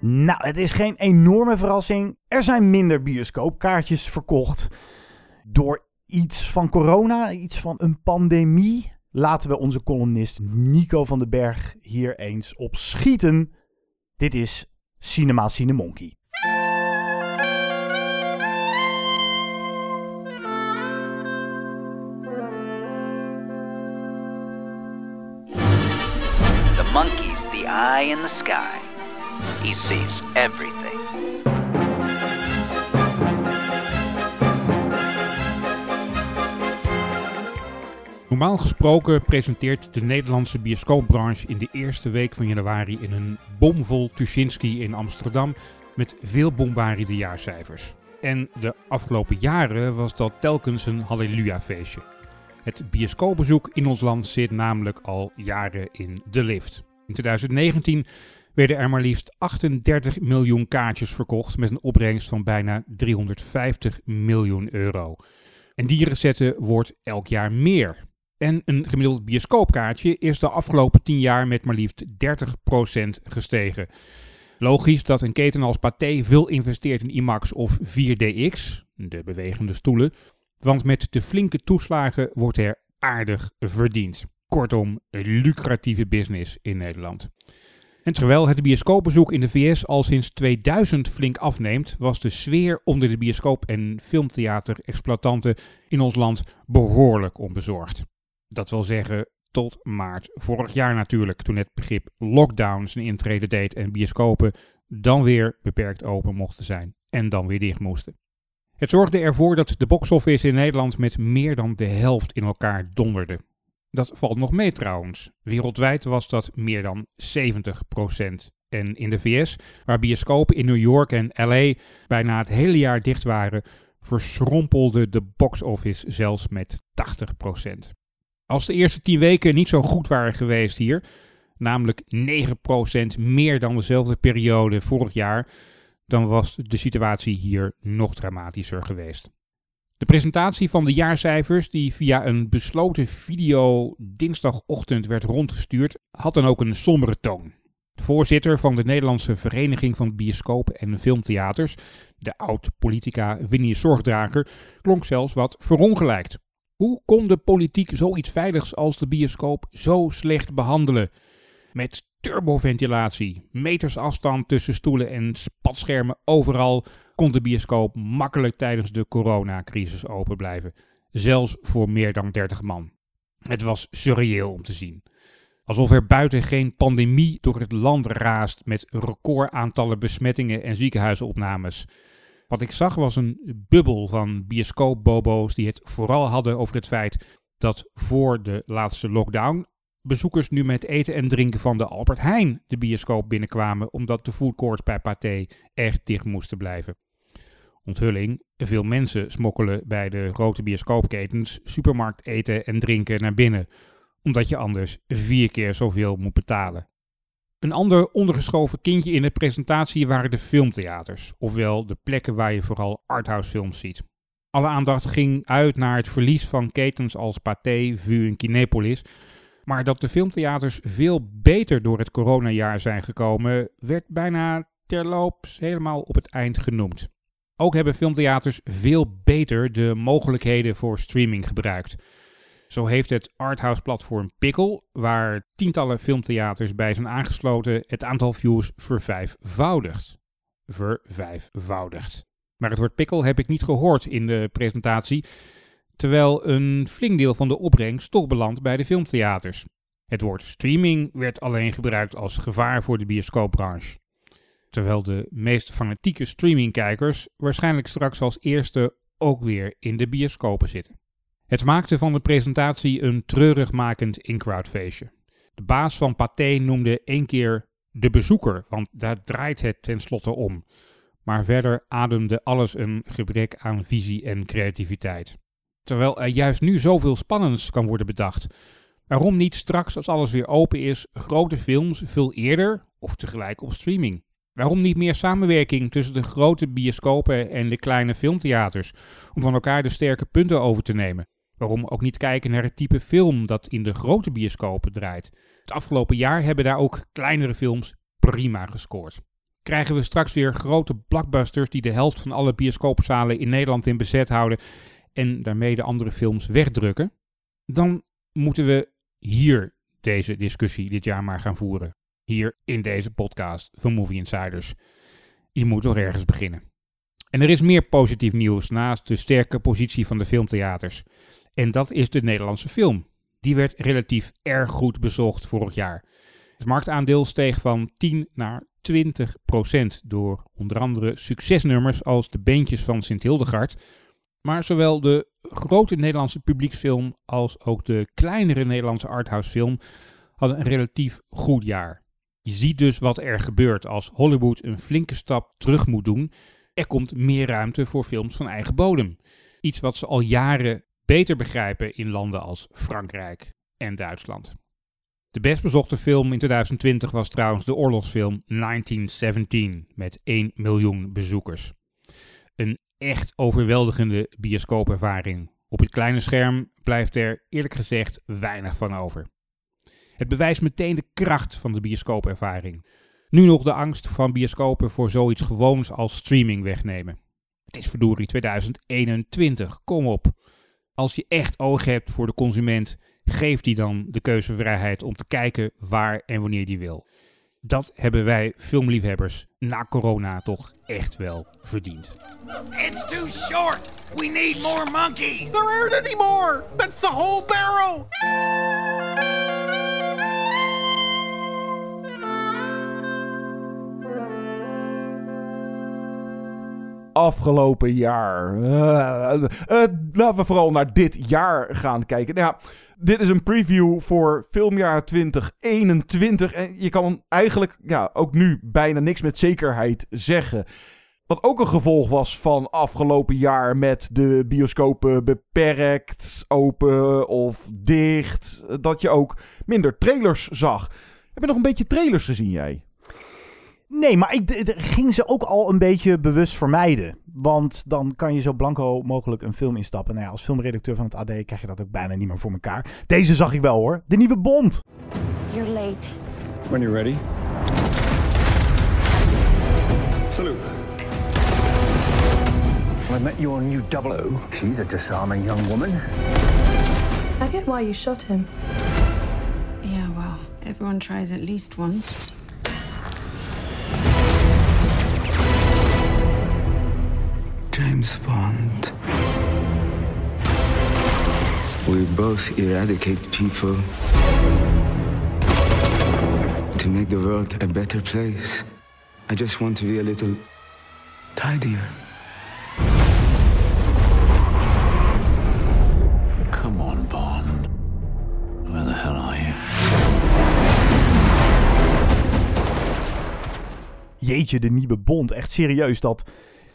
Nou, het is geen enorme verrassing. Er zijn minder bioscoopkaartjes verkocht. Door iets van corona, iets van een pandemie. Laten we onze columnist Nico van den Berg hier eens op schieten. Dit is Cinema Cinemonkey. Monkey's the eye in the sky. He sees everything. Normaal gesproken presenteert de Nederlandse bioscoopbranche in de eerste week van januari in een bomvol Tuschinski in Amsterdam met veel bombaride jaarcijfers. En de afgelopen jaren was dat telkens een halleluja-feestje. Het bioscoopbezoek in ons land zit namelijk al jaren in de lift. In 2019 werden er maar liefst 38 miljoen kaartjes verkocht met een opbrengst van bijna 350 miljoen euro. En die recetten wordt elk jaar meer. En een gemiddeld bioscoopkaartje is de afgelopen 10 jaar met maar liefst 30% gestegen. Logisch dat een keten als Pathé veel investeert in IMAX of 4DX, de bewegende stoelen, want met de flinke toeslagen wordt er aardig verdiend. Kortom, lucratieve business in Nederland. En terwijl het bioscoopbezoek in de VS al sinds 2000 flink afneemt, was de sfeer onder de bioscoop- en filmtheater-exploitanten in ons land behoorlijk onbezorgd. Dat wil zeggen, tot maart vorig jaar natuurlijk, toen het begrip lockdown zijn intrede deed en bioscopen dan weer beperkt open mochten zijn en dan weer dicht moesten. Het zorgde ervoor dat de box-office in Nederland met meer dan de helft in elkaar donderde. Dat valt nog mee trouwens. Wereldwijd was dat meer dan 70%. En in de VS, waar bioscopen in New York en LA bijna het hele jaar dicht waren, verschrompelde de box-office zelfs met 80%. Als de eerste 10 weken niet zo goed waren geweest hier, namelijk 9% meer dan dezelfde periode vorig jaar, dan was de situatie hier nog dramatischer geweest. De presentatie van de jaarcijfers, die via een besloten video dinsdagochtend werd rondgestuurd, had dan ook een sombere toon. De voorzitter van de Nederlandse Vereniging van Bioscopen en Filmtheaters, de oud-politica Winnie Zorgdrager, klonk zelfs wat verongelijkt. Hoe kon de politiek zoiets veiligs als de bioscoop zo slecht behandelen? Met turboventilatie, meters afstand tussen stoelen en spatschermen overal kon de bioscoop makkelijk tijdens de coronacrisis open blijven. Zelfs voor meer dan 30 man. Het was surreëel om te zien. Alsof er buiten geen pandemie door het land raast met recordaantallen besmettingen en ziekenhuisopnames. Wat ik zag was een bubbel van bioscoopbobo's die het vooral hadden over het feit dat voor de laatste lockdown bezoekers nu met eten en drinken van de Albert Heijn de bioscoop binnenkwamen omdat de foodcourts bij Pathé echt dicht moesten blijven. Onthulling, veel mensen smokkelen bij de grote bioscoopketens supermarkt eten en drinken naar binnen, omdat je anders vier keer zoveel moet betalen. Een ander ondergeschoven kindje in de presentatie waren de filmtheaters, ofwel de plekken waar je vooral arthouse films ziet. Alle aandacht ging uit naar het verlies van ketens als Pathé, Vu en Kinepolis, maar dat de filmtheaters veel beter door het coronajaar zijn gekomen, werd bijna terloops helemaal op het eind genoemd. Ook hebben filmtheaters veel beter de mogelijkheden voor streaming gebruikt. Zo heeft het arthouse-platform Pickle, waar tientallen filmtheaters bij zijn aangesloten, het aantal views vervijfvoudigd. Vervijfvoudigd. Maar het woord Pickle heb ik niet gehoord in de presentatie, terwijl een flink deel van de opbrengst toch belandt bij de filmtheaters. Het woord streaming werd alleen gebruikt als gevaar voor de bioscoopbranche. Terwijl de meest fanatieke streamingkijkers waarschijnlijk straks als eerste ook weer in de bioscopen zitten. Het maakte van de presentatie een treurigmakend in-crowdfeestje. De baas van Pathé noemde één keer de bezoeker, want daar draait het tenslotte om. Maar verder ademde alles een gebrek aan visie en creativiteit. Terwijl er juist nu zoveel spannends kan worden bedacht. Waarom niet straks, als alles weer open is, grote films veel eerder of tegelijk op streaming? Waarom niet meer samenwerking tussen de grote bioscopen en de kleine filmtheaters om van elkaar de sterke punten over te nemen? Waarom ook niet kijken naar het type film dat in de grote bioscopen draait? Het afgelopen jaar hebben daar ook kleinere films prima gescoord. Krijgen we straks weer grote blockbusters die de helft van alle bioscoopzalen in Nederland in bezet houden en daarmee de andere films wegdrukken? Dan moeten we hier deze discussie dit jaar maar gaan voeren. Hier in deze podcast van Movie Insiders. Je moet toch ergens beginnen. En er is meer positief nieuws naast de sterke positie van de filmtheaters. En dat is de Nederlandse film. Die werd relatief erg goed bezocht vorig jaar. Het marktaandeel steeg van 10 naar 20 procent door onder andere succesnummers als De Beentjes van Sint Hildegard. Maar zowel de grote Nederlandse publieksfilm als ook de kleinere Nederlandse arthousefilm hadden een relatief goed jaar. Je ziet dus wat er gebeurt als Hollywood een flinke stap terug moet doen. Er komt meer ruimte voor films van eigen bodem. Iets wat ze al jaren beter begrijpen in landen als Frankrijk en Duitsland. De best bezochte film in 2020 was trouwens de oorlogsfilm 1917 met 1 miljoen bezoekers. Echt overweldigende bioscoopervaring. Op het kleine scherm blijft er eerlijk gezegd weinig van over. Het bewijst meteen de kracht van de bioscoopervaring. Nu nog de angst van bioscopen voor zoiets gewoons als streaming wegnemen. Het is verdorie 2021, kom op. Als je echt oog hebt voor de consument, geef die dan de keuzevrijheid om te kijken waar en wanneer die wil. Dat hebben wij filmliefhebbers na corona toch echt wel verdiend. It's too short. We need more monkeys. There aren't any more. That's the whole barrel. afgelopen jaar. Uh, uh, laten we vooral naar dit jaar gaan kijken. Nou ja, dit is een preview voor filmjaar 2021. En je kan eigenlijk ja, ook nu bijna niks met zekerheid zeggen. Wat ook een gevolg was van afgelopen jaar met de bioscopen beperkt, open of dicht. Dat je ook minder trailers zag. Heb je nog een beetje trailers gezien, jij? Nee, maar ik ging ze ook al een beetje bewust vermijden. Want dan kan je zo blanco mogelijk een film instappen. Nou ja, als filmredacteur van het AD krijg je dat ook bijna niet meer voor elkaar. Deze zag ik wel hoor. De nieuwe Bond. You're late. When you're ready. Salute. I met your new double O. She's a disarming young woman. I get why you shot him. Yeah, well, everyone tries at least once. James Bond. We both eradicate people to make the world a better place. I just want to be a little tidier. Come on, Bond. Where the hell are you? Jeetje, de nieuwe Bond. Echt serieus, dat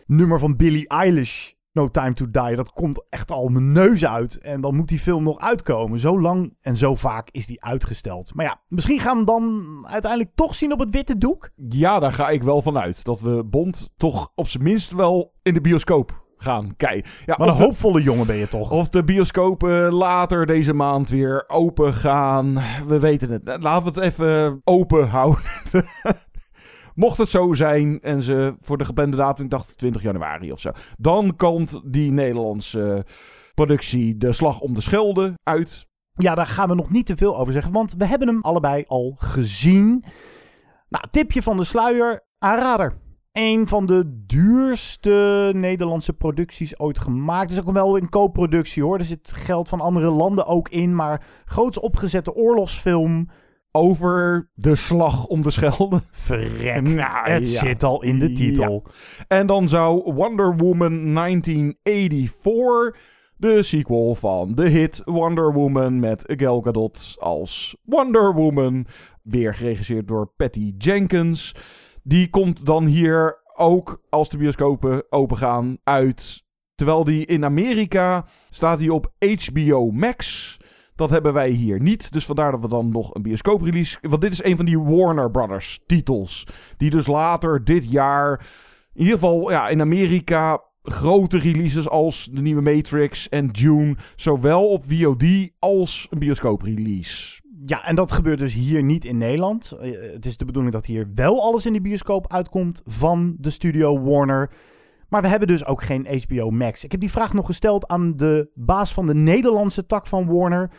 nummer van Billie Eilish, No Time to Die, dat komt echt al mijn neus uit. En dan moet die film nog uitkomen. Zo lang en zo vaak is die uitgesteld. Maar ja, misschien gaan we hem dan uiteindelijk toch zien op het witte doek? Ja, daar ga ik wel van uit. Dat we Bond toch op zijn minst wel in de bioscoop gaan kijken. Ja, Wat een hoopvolle jongen ben je toch? Of de bioscopen later deze maand weer open gaan. We weten het. Laten we het even open houden. Mocht het zo zijn en ze voor de geplande datum, dacht 20 januari of zo. Dan komt die Nederlandse productie De Slag om de Schelde uit. Ja, daar gaan we nog niet te veel over zeggen, want we hebben hem allebei al gezien. Nou, tipje van de sluier, aanrader. Een van de duurste Nederlandse producties ooit gemaakt. Het is ook wel een co-productie hoor. Er zit geld van andere landen ook in. Maar groots opgezette oorlogsfilm over de slag om de Schelde. Verrek. Nou, het zit al in de titel. Ja. En dan zou Wonder Woman 1984, de sequel van de hit Wonder Woman met Gal Gadot als Wonder Woman, weer geregisseerd door Patty Jenkins. Die komt dan hier ook als de bioscopen opengaan uit. Terwijl die in Amerika staat die op HBO Max. Dat hebben wij hier niet. Dus vandaar dat we dan nog een bioscooprelease. Want dit is een van die Warner Brothers titels. Die dus later dit jaar. In ieder geval ja, in Amerika. Grote releases als de nieuwe Matrix en Dune. Zowel op VOD als een bioscooprelease. Ja, en dat gebeurt dus hier niet in Nederland. Eh, het is de bedoeling dat hier wel alles in de bioscoop uitkomt van de studio Warner. Maar we hebben dus ook geen HBO Max. Ik heb die vraag nog gesteld aan de baas van de Nederlandse tak van Warner.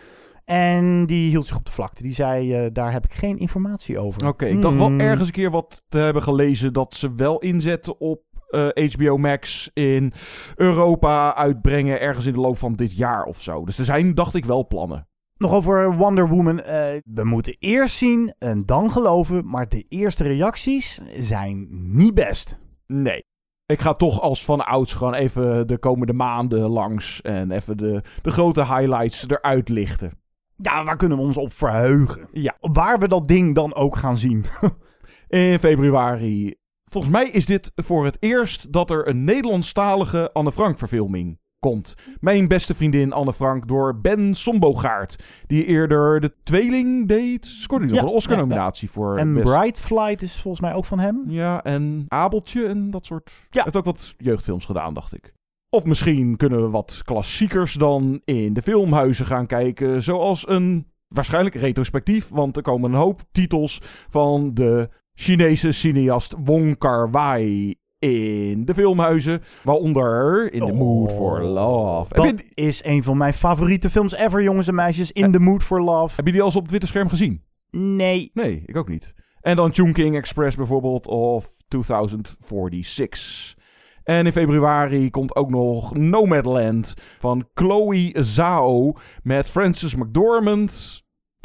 En die hield zich op de vlakte. Die zei, eh, daar heb ik geen informatie over. Oké, ik dacht wel Hmm. ergens een keer wat te hebben gelezen dat ze wel inzetten op eh, HBO Max in Europa uitbrengen ergens in de loop van dit jaar of zo. Dus er zijn, dacht ik, wel plannen. Nog over Wonder Woman. eh, we moeten eerst zien en dan geloven. Maar de eerste reacties zijn niet best. Nee. Ik ga toch als van ouds gewoon even de komende maanden langs en even de, de grote highlights eruit lichten. Ja, waar kunnen we ons op verheugen? Ja. Waar we dat ding dan ook gaan zien. In februari. Volgens mij is dit voor het eerst dat er een Nederlandstalige Anne Frank verfilming komt. Mijn beste vriendin Anne Frank door Ben Sombogaard. Die eerder de tweeling deed. Scoorde nog Ja, een Oscar-nominatie voor. en best- Bright Flight is volgens mij ook van hem. Ja, en Abeltje en dat soort. Ja. Heeft ook wat jeugdfilms gedaan, dacht ik. Of misschien kunnen we wat klassiekers dan in de filmhuizen gaan kijken. Zoals een waarschijnlijk retrospectief. Want er komen een hoop titels van de Chinese cineast Wong Kar-wai in de filmhuizen. Waaronder In the Mood for Love. Heb Oh, Dat je, is een van mijn favoriete films ever, jongens en meisjes. In the Mood for Love. heb je die al eens op het witte scherm gezien? Nee. Nee, ik ook niet. En dan Chungking Express bijvoorbeeld of 2046. En in februari komt ook nog Nomadland van Chloe Zhao met Frances McDormand.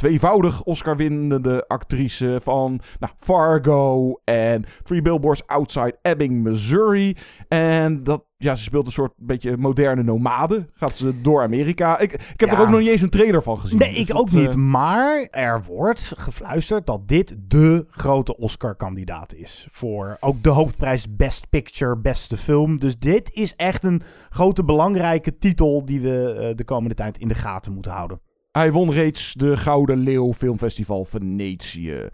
Tweevoudig Oscar-winnende actrice van nou, Fargo en Three Billboards Outside Ebbing, Missouri. En dat, ja, ze speelt een soort beetje moderne nomade. Gaat ze door Amerika. Ik, ik heb Ja. er ook nog niet eens een trailer van gezien. Nee, Dus ik dat, ook niet. eh, Maar er wordt gefluisterd dat dit de grote Oscar-kandidaat is. Voor ook de hoofdprijs Best Picture, beste film. Dus dit is echt een grote belangrijke titel die we eh, de komende tijd in de gaten moeten houden. Hij won reeds de Gouden Leeuw Filmfestival Venetië.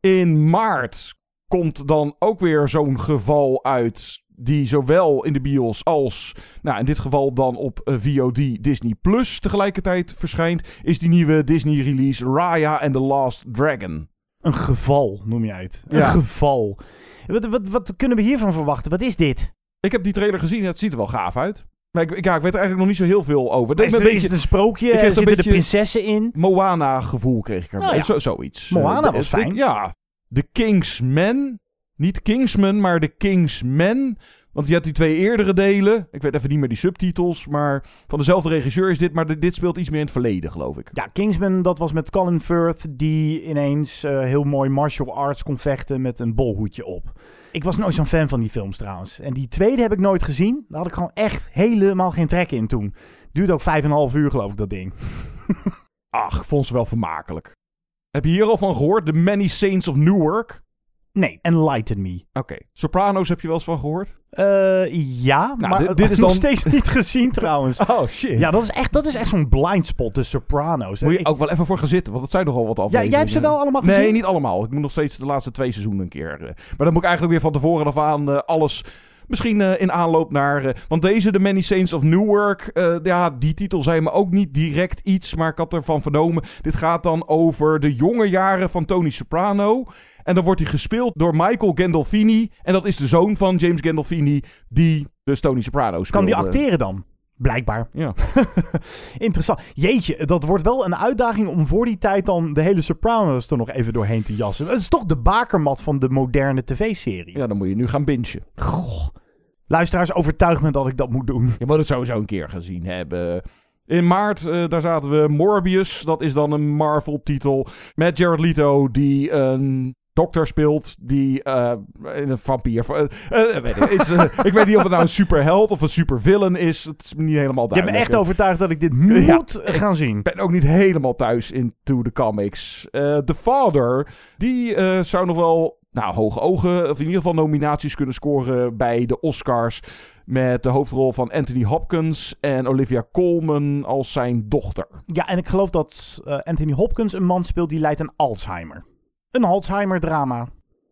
In maart komt dan ook weer zo'n geval uit. Die zowel in de bios als, nou in dit geval dan op eh, VOD Disney Plus tegelijkertijd verschijnt. Is die nieuwe Disney release Raya and the Last Dragon. Een geval noem jij het. Een Ja. geval. Wat, wat, wat kunnen we hiervan verwachten? Wat is dit? Ik heb die trailer gezien, het ziet er wel gaaf uit. Maar ik, ik- ja, ik weet er eigenlijk nog niet zo heel veel over. Is, is het een sprookje? ik kreeg een Zitten de beetje prinsessen in? Moana gevoel kreeg ik er. Nou ja. Zo, zoiets. Moana Eh, was fijn. Ja. De Kingsmen. Niet Kingsman, maar de Kingsmen. Want je hebt die twee eerdere delen. Ik weet even niet meer die subtitels. Maar van dezelfde regisseur is dit. Maar dit- dit speelt iets meer in het verleden, geloof ik. Ja, Kingsman, dat was met Colin Firth, die ineens eh, heel mooi martial arts kon vechten met een bolhoedje op. Ik was nooit zo'n fan van die films trouwens. En die tweede heb ik nooit gezien. Daar had ik gewoon echt helemaal geen trek in toen. Duurde ook vijf en een half uur, geloof ik, dat ding. Ach, vond ze wel vermakelijk. Heb je hier al van gehoord? The Many Saints of Newark? Nee, Enlighten Me. Oké. Sopranos heb je wel eens van gehoord? Eh, ja, Nou, maar dit- dit is nog dan- steeds niet gezien trouwens. Oh, shit. Ja, dat is echt, dat is echt zo'n blind spot, de Sopranos. Moet je Ik- ook wel even voor gaan zitten, want het zijn nogal wat afleveringen. jij hebt ze wel allemaal Nee, gezien? niet allemaal. Ik moet nog steeds de laatste twee seizoenen een keer. eh, maar dan moet ik eigenlijk weer van tevoren af aan eh, alles... Misschien in aanloop naar... want deze, The Many Saints of Newark... ja, die titel zei me ook niet direct iets, maar ik had ervan vernomen. Dit gaat dan over de jonge jaren van Tony Soprano. En dan wordt hij gespeeld door Michael Gandolfini. En dat is de zoon van James Gandolfini, die dus Tony Soprano speelde. Kan die acteren dan? Blijkbaar. Ja. Interessant. Jeetje, dat wordt wel een uitdaging om voor die tijd dan de hele Sopranos er nog even doorheen te jassen. Het is toch de bakermat van de moderne tv-serie. Ja, dan moet je nu gaan bingen. Goh. Luisteraars, overtuig me dat ik dat moet doen. Je moet het sowieso een keer gezien hebben. In maart, eh, daar zaten we Morbius. Dat is dan een Marvel-titel. Met Jared Leto, die een dokter speelt. Die in een vampier. eh, eh, weet ik, ik weet niet of het nou een superheld of een supervillain is. Het is niet helemaal Je hebt me duidelijk. echt overtuigd dat ik dit moet Ja, gaan zien. Ik ben ook niet helemaal thuis into the comics. The Father, die zou nog wel nou, hoge ogen, of in ieder geval nominaties kunnen scoren bij de Oscars. Met de hoofdrol van Anthony Hopkins en Olivia Colman als zijn dochter. Ja, en ik geloof dat Anthony Hopkins een man speelt die lijdt aan Alzheimer. Een Alzheimer-drama.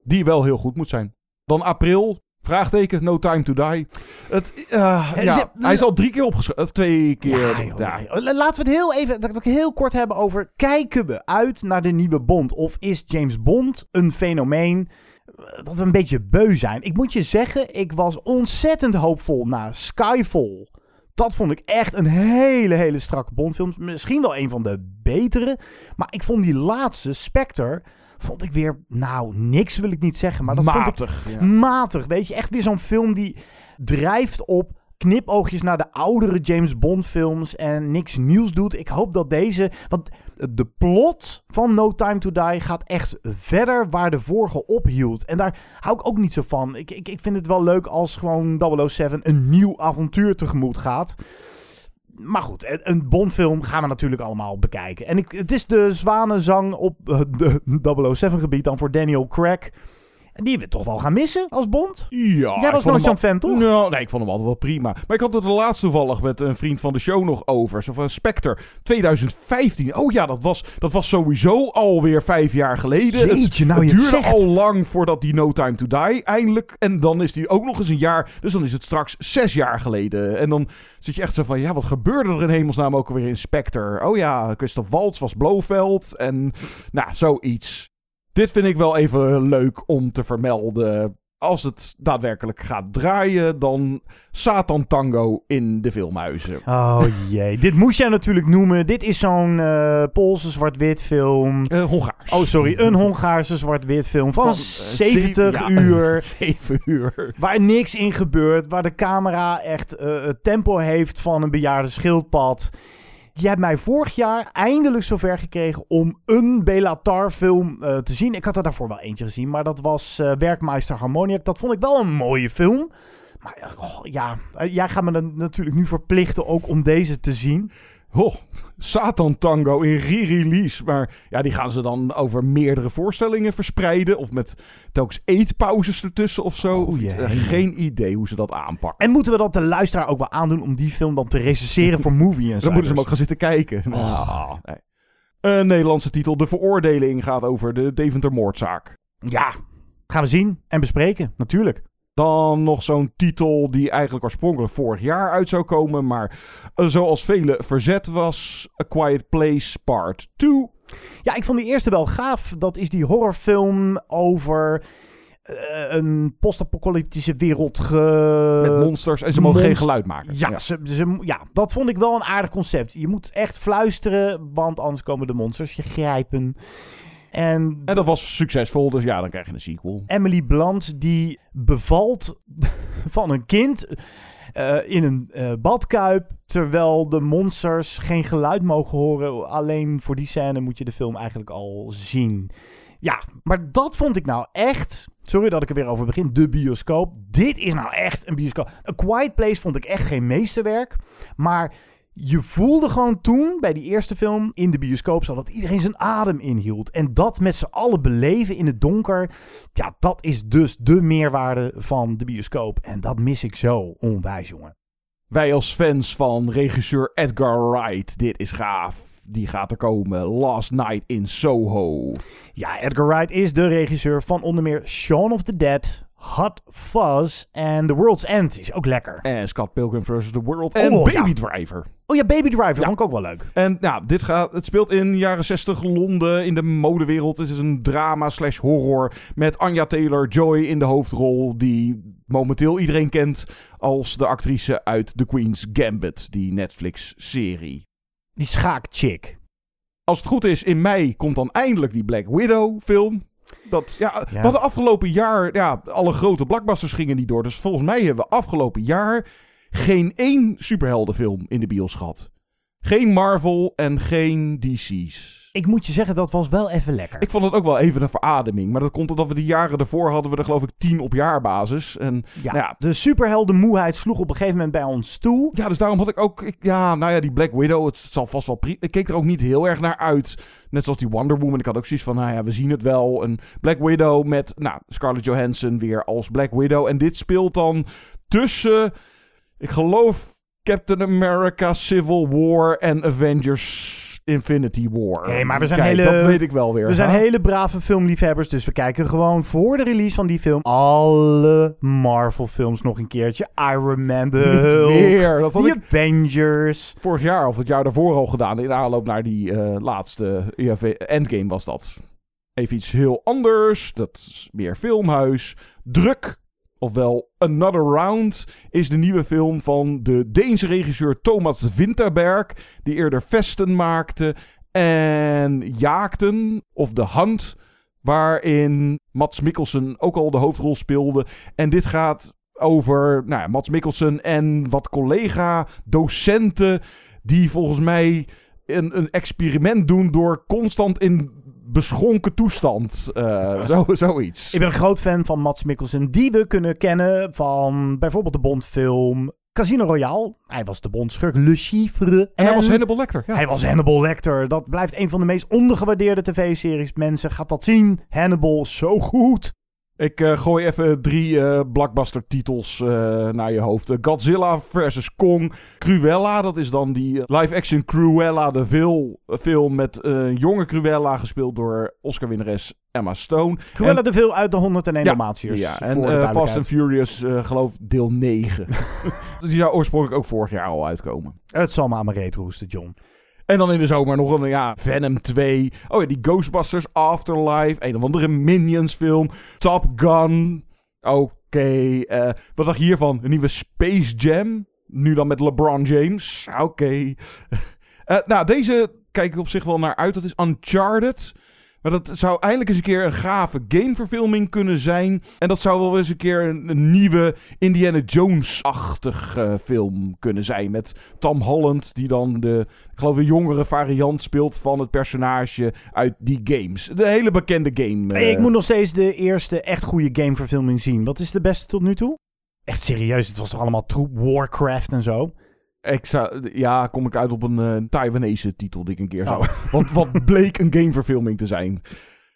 Die wel heel goed moet zijn. Dan april, vraagteken, No Time to Die. Het, eh, Eh, ja, hij is al drie keer opgeschreven. Of twee keer. Ja, joh. Laten we het heel even dat we het heel kort hebben over. Kijken we uit naar de nieuwe Bond? Of is James Bond een fenomeen eh, dat we een beetje beu zijn? Ik moet je zeggen, ik was ontzettend hoopvol na Skyfall. Dat vond ik echt een hele, hele strakke Bondfilm. Misschien wel een van de betere. Maar ik vond die laatste, Spectre, vond ik weer, nou, niks wil ik niet zeggen. Maar dat Matig, vond ik ja. matig. Weet je, echt weer zo'n film die drijft op knipoogjes naar de oudere James Bond films en niks nieuws doet. Ik hoop dat deze, want de plot van No Time to Die gaat echt verder waar de vorige ophield. En daar hou ik ook niet zo van. Ik, ik, ik vind het wel leuk als gewoon 007 een nieuw avontuur tegemoet gaat. Maar goed, een- Bondfilm gaan we natuurlijk allemaal bekijken. En ik, het is de zwanenzang op de 007-gebied dan voor Daniel Craig. Die we toch wel gaan missen als Bond. Ja, Jij was nooit zo'n fan, toch? Nou, nee, ik vond hem altijd wel prima. Maar ik had het er laatst toevallig met een vriend van de show nog over. Zo van Spectre 2015. Oh ja, dat was, dat was sowieso alweer vijf jaar geleden. Jeetje, nou het je het duurde zegt. al lang voordat die No Time to Die eindelijk. En dan is die ook nog eens een jaar. Dus dan is het straks zes jaar geleden. En dan zit je echt zo van, ja, wat gebeurde er in hemelsnaam ook alweer in Spectre? Oh ja, Christoph Waltz was Blofeld. En nou, zoiets. Dit vind ik wel even leuk om te vermelden. Als het daadwerkelijk gaat draaien, dan Satan Tango in de filmhuizen. Oh jee, dit moest jij natuurlijk noemen. Dit is zo'n eh Poolse zwart-wit film. Eh, Hongaars. Oh, sorry, een Hongaarse zwart-wit film van, Van, eh, 70 zeven- ja, uur. 7 uur. Waar niks in gebeurt. Waar de camera echt eh, het tempo heeft van een bejaarde schildpad. Je hebt mij vorig jaar eindelijk zover gekregen om een Belatar film eh, te zien. Ik had er daarvoor wel eentje gezien, maar dat was eh Werkmeister Harmoniak. Dat vond ik wel een mooie film. Maar eh, oh, ja, jij gaat me dan natuurlijk nu verplichten ook om deze te zien. Oh, Satan Tango in re-release. Maar ja, die gaan ze dan over meerdere voorstellingen verspreiden. Of met telkens eetpauzes ertussen of zo. Jee. Eh, geen idee hoe ze dat aanpakken. En moeten we dat de luisteraar ook wel aandoen om die film dan te recenseren voor Movie en Dan moeten ze hem ook gaan zitten kijken. Nou, nee. Een Nederlandse titel. De veroordeling gaat over de Deventer moordzaak. Ja, gaan we zien en bespreken, natuurlijk. Dan nog zo'n titel die eigenlijk oorspronkelijk vorig jaar uit zou komen. Maar eh, zoals vele verzet was. A Quiet Place Part 2. Ja, ik vond die eerste wel gaaf. Dat is die horrorfilm over eh, een post-apocalyptische wereld. Ge... Met monsters en ze mogen geen geluid maken. Ja, Ja. Ze, ze, ja, dat vond ik wel een aardig concept. Je moet echt fluisteren, want anders komen de monsters je grijpen. En En dat was succesvol, dus ja, dan krijg je een sequel. Emily Blunt die bevalt van een kind eh, in een eh, badkuip, terwijl de monsters geen geluid mogen horen. Alleen voor die scène moet je de film eigenlijk al zien. Ja, maar dat vond ik nou echt. Sorry dat ik er weer over begin. De bioscoop. Dit is nou echt een bioscoop. A Quiet Place vond ik echt geen meesterwerk. Maar je voelde gewoon toen, bij die eerste film in de bioscoop, dat iedereen zijn adem inhield. En dat met z'n allen beleven in het donker. Ja, dat is dus de meerwaarde van de bioscoop. En dat mis ik zo onwijs, jongen. Wij als fans van regisseur Edgar Wright, dit is gaaf. Die gaat er komen. Last Night in Soho. Ja, Edgar Wright is de regisseur van onder meer Shaun of the Dead, Hot Fuzz en The World's End. Is ook lekker. En Scott Pilgrim vs. The World. En Oh, Baby ja. Driver. Oh ja, Baby Driver vond ik ook wel leuk. En nou, dit gaat, het speelt in jaren 60 Londen, in de modewereld. Het is een drama slash horror met Anya Taylor-Joy in de hoofdrol. Die momenteel iedereen kent als de actrice uit The Queen's Gambit, die Netflix-serie. Die schaakchick. Als het goed is, in mei komt dan eindelijk die Black Widow film. Dat, ja, We hadden afgelopen jaar, ja, alle grote blockbusters gingen niet door. Dus volgens mij hebben we afgelopen jaar geen één superheldenfilm in de bios gehad. Geen Marvel en geen DC's. Ik moet je zeggen, dat was wel even lekker. Ik vond het ook wel even een verademing. Maar dat komt omdat we de jaren ervoor hadden we er geloof ik tien op jaarbasis. En Ja, nou ja, de superheldenmoeheid sloeg op een gegeven moment bij ons toe. ja, dus daarom had ik ook... Ik, ja, nou ja, die Black Widow, het zal vast wel... pri- Ik keek er ook niet heel erg naar uit. Net zoals die Wonder Woman. Ik had ook zoiets van, nou ja, we zien het wel. Een Black Widow met, nou, Scarlett Johansson weer als Black Widow. En dit speelt dan tussen Ik geloof Captain America Civil War en Avengers Infinity War. Nee, maar we zijn Kijk, hele... dat weet ik wel weer. We zijn hele brave filmliefhebbers, dus we kijken gewoon voor de release van die film alle Marvel films nog een keertje. Iron Man, de Hulk, weer. Dat had The ik Avengers. vorig jaar of het jaar daarvoor al gedaan. In aanloop naar die eh, laatste EFV Endgame was dat. Even iets heel anders. Dat is meer filmhuis. Druk. Ofwel Another Round is de nieuwe film van de Deense regisseur Thomas Winterberg. Die eerder Vesten maakte en Jaakten of The Hunt. Waarin Mats Mikkelsen ook al de hoofdrol speelde. En dit gaat over nou Mats Mikkelsen en wat collega-docenten. Die volgens mij een, een experiment doen door constant in beschonken toestand. eh, zo, zoiets. Ik ben een groot fan van Mats Mikkelsen, die we kunnen kennen van bijvoorbeeld de Bondfilm Casino Royale. Hij was de Bondschurk Le Chiffre. En hij was Hannibal Lecter. Ja. Hij was Hannibal Lecter. Dat blijft een van de meest ondergewaardeerde tv-series. Mensen, gaat dat zien. Hannibal, zo goed. Ik eh, gooi even drie eh, blockbuster titels eh, naar je hoofd. Godzilla vs. Kong. Cruella, dat is dan die live-action Cruella de Vil film met jonge Cruella gespeeld door Oscar-winnares Emma Stone. Cruella En- de Vil uit de 101 Ja, Dalmatiërs. Ja, en Fast and. Furious, geloof deel 9. die zou oorspronkelijk ook vorig jaar al uitkomen. Het zal me aan mijn reet roesten, John. En dan in de zomer nog een ja, Venom 2. Oh ja, die Ghostbusters Afterlife. Een of andere Minions film. Top Gun. Oké. eh, wat dacht je hiervan? Een nieuwe Space Jam. Nu dan met LeBron James. Oké. Eh, nou, deze kijk ik op zich wel naar uit. Dat is Uncharted. Maar dat zou eindelijk eens een keer een gave gameverfilming kunnen zijn. En dat zou wel eens een keer een, een nieuwe Indiana Jones-achtig eh, film kunnen zijn. Met Tom Holland, die dan de, ik geloof, een jongere variant speelt van het personage uit die games. De hele bekende game. eh. Ik moet nog steeds de eerste echt goede gameverfilming zien. Wat is de beste tot nu toe? Echt serieus, het was toch allemaal troep Warcraft en zo? Ik zou, ja, kom ik uit op een eh, Taiwanese titel die ik een keer zou. Want wat bleek een gameverfilming te zijn.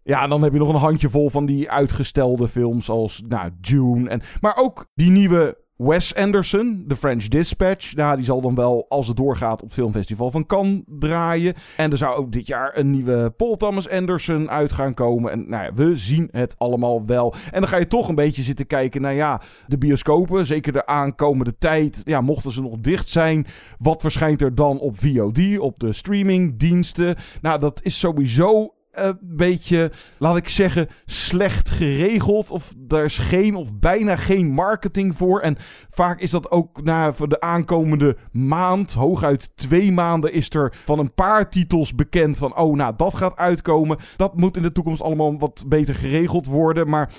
Ja, en dan heb je nog een handjevol van die uitgestelde films als nou, Dune. En, maar ook die nieuwe Wes Anderson, The French Dispatch. Nou, die zal dan wel, als het doorgaat, op het filmfestival van Cannes draaien. En er zou ook dit jaar een nieuwe Paul Thomas Anderson uit gaan komen. En nou ja, we zien het allemaal wel. En dan ga je toch een beetje zitten kijken naar ja, de bioscopen. Zeker de aankomende tijd. Ja, mochten ze nog dicht zijn. Wat verschijnt er dan op VOD, op de streamingdiensten? Nou, dat is sowieso een beetje, laat ik zeggen, slecht geregeld. Of daar is geen of bijna geen marketing voor. En vaak is dat ook na de aankomende maand, hooguit twee maanden, is er van een paar titels bekend van, oh, nou, dat gaat uitkomen. Dat moet in de toekomst allemaal wat beter geregeld worden. Maar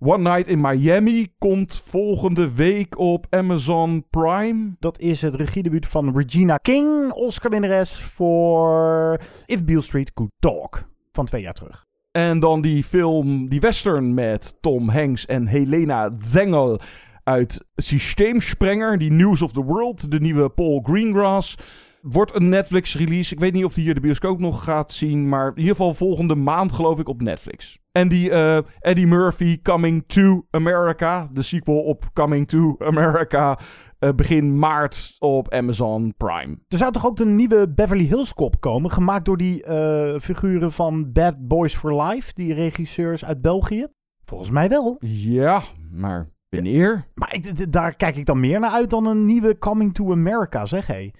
One Night in Miami komt volgende week op Amazon Prime. Dat is het regiedebuut van Regina King, Oscar-winnares voor If Beale Street Could Talk. Van twee jaar terug. En dan die film, die western met Tom Hanks en Helena Zengel uit Systeemsprenger. Die News of the World, de nieuwe Paul Greengrass. Wordt een Netflix-release. Ik weet niet of die hier de bioscoop nog gaat zien. Maar in ieder geval volgende maand geloof ik op Netflix. En die eh, Eddie Murphy Coming to America. De sequel op Coming to America. Eh, begin maart op Amazon Prime. Er zou toch ook een nieuwe Beverly Hills Cop komen, gemaakt door die eh, figuren van Bad Boys for Life, die regisseurs uit België? Volgens mij wel. Ja, maar wanneer? Maar ik, d- daar kijk ik dan meer naar uit dan een nieuwe Coming to America, zeg hé.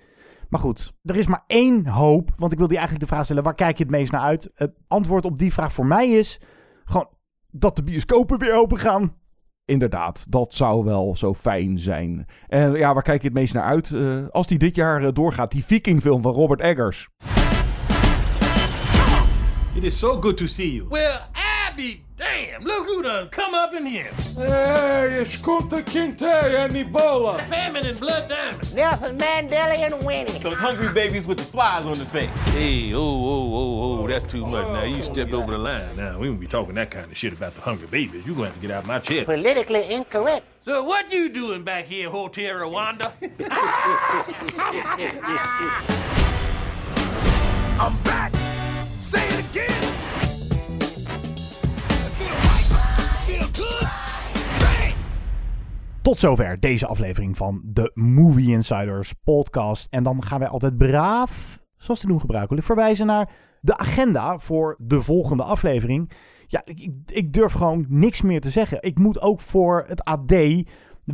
Maar goed, er is maar één hoop, want ik wil die eigenlijk de vraag stellen, waar kijk je het meest naar uit? Het antwoord op die vraag voor mij is gewoon dat de bioscopen weer open gaan. Inderdaad, dat zou wel zo fijn zijn. En ja, waar kijk je het meest naar uit? Eh, als die dit jaar eh, doorgaat, die Vikingfilm van Robert Eggers. It is so good to see you. Well, I be damn. Look who done come up in here. Hey, it's Kunta Kinte and Ebola. Famine and blood diamonds. Nelson Mandela and Winnie. Those hungry babies with the flies on their face. Hey, oh, oh, oh, oh, that's too much. Now you oh, stepped over the line. Now we won't be talking that kind of shit about the hungry babies. You're going to have to get out of my chair. Politically incorrect. So what you doing back here, Hotel Rwanda? I'm back. Say it again. Tot zover deze aflevering van de Movie Insiders podcast. En dan gaan wij altijd braaf, zoals te doen gebruikelijk, verwijzen naar de agenda voor de volgende aflevering. Ja, ik, ik durf gewoon niks meer te zeggen. Ik moet ook voor het AD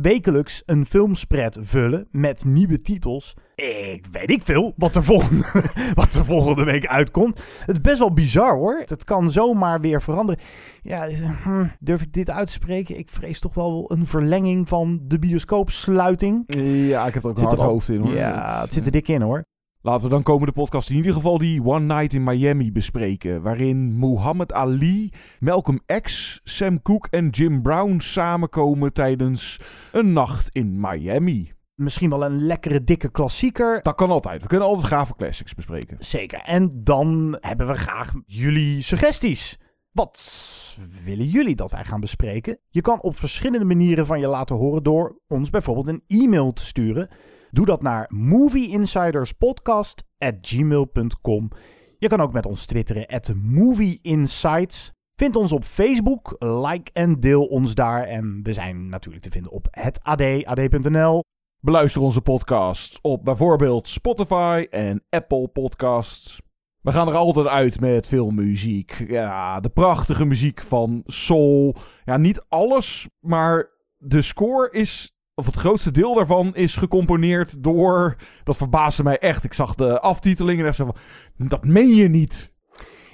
wekelijks een filmspread vullen met nieuwe titels. Ik weet niet veel wat er, volgende, wat er volgende week uitkomt. Het is best wel bizar hoor. Het kan zomaar weer veranderen. Ja, hm, durf ik dit uit te spreken? Ik vrees toch wel een verlenging van de bioscoopsluiting. Ja, ik heb er ook een hard hoofd in hoor. Ja, het zit er dik in hoor. Laten we dan komende podcast in ieder geval die One Night in Miami bespreken. Waarin Muhammad Ali, Malcolm X, Sam Cooke en Jim Brown samenkomen tijdens een nacht in Miami. Misschien wel een lekkere dikke klassieker. Dat kan altijd. We kunnen altijd gave classics bespreken. Zeker. En dan hebben we graag jullie suggesties. Wat willen jullie dat wij gaan bespreken? Je kan op verschillende manieren van je laten horen door ons bijvoorbeeld een e-mail te sturen. Doe dat naar movieinsiderspodcast.gmail.com. Je kan ook met ons twitteren at movieinsights. Vind ons op Facebook, like en deel ons daar. En we zijn natuurlijk te vinden op het AD, ad.nl. Beluister onze podcast op bijvoorbeeld Spotify en Apple Podcasts. We gaan er altijd uit met veel muziek. Ja, de prachtige muziek van Soul. Ja, niet alles, maar de score is, of het grootste deel daarvan is gecomponeerd door. Dat verbaasde mij echt. Ik zag de aftiteling en dacht zo van, dat meen je niet.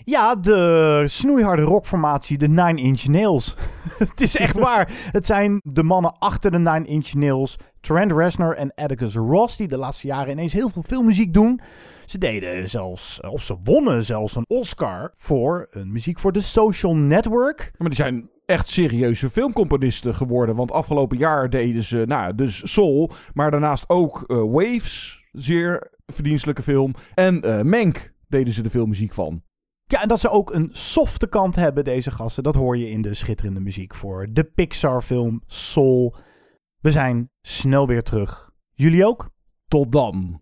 Ja, de snoeiharde rockformatie, de Nine Inch Nails. het is echt waar. Het zijn de mannen achter de Nine Inch Nails, Trent Reznor en Atticus Ross, die de laatste jaren ineens heel veel filmmuziek doen. Ze deden zelfs, of ze wonnen zelfs een Oscar voor een muziek voor The Social Network. Maar die zijn echt serieuze filmcomponisten geworden. Want afgelopen jaar deden ze, nou, dus Soul, maar daarnaast ook eh, Waves, zeer verdienstelijke film. En eh Mank deden ze de filmmuziek van. Ja, en dat ze ook een softe kant hebben, deze gasten. Dat hoor je in de schitterende muziek voor de Pixar-film Soul. We zijn snel weer terug. Jullie ook? Tot dan.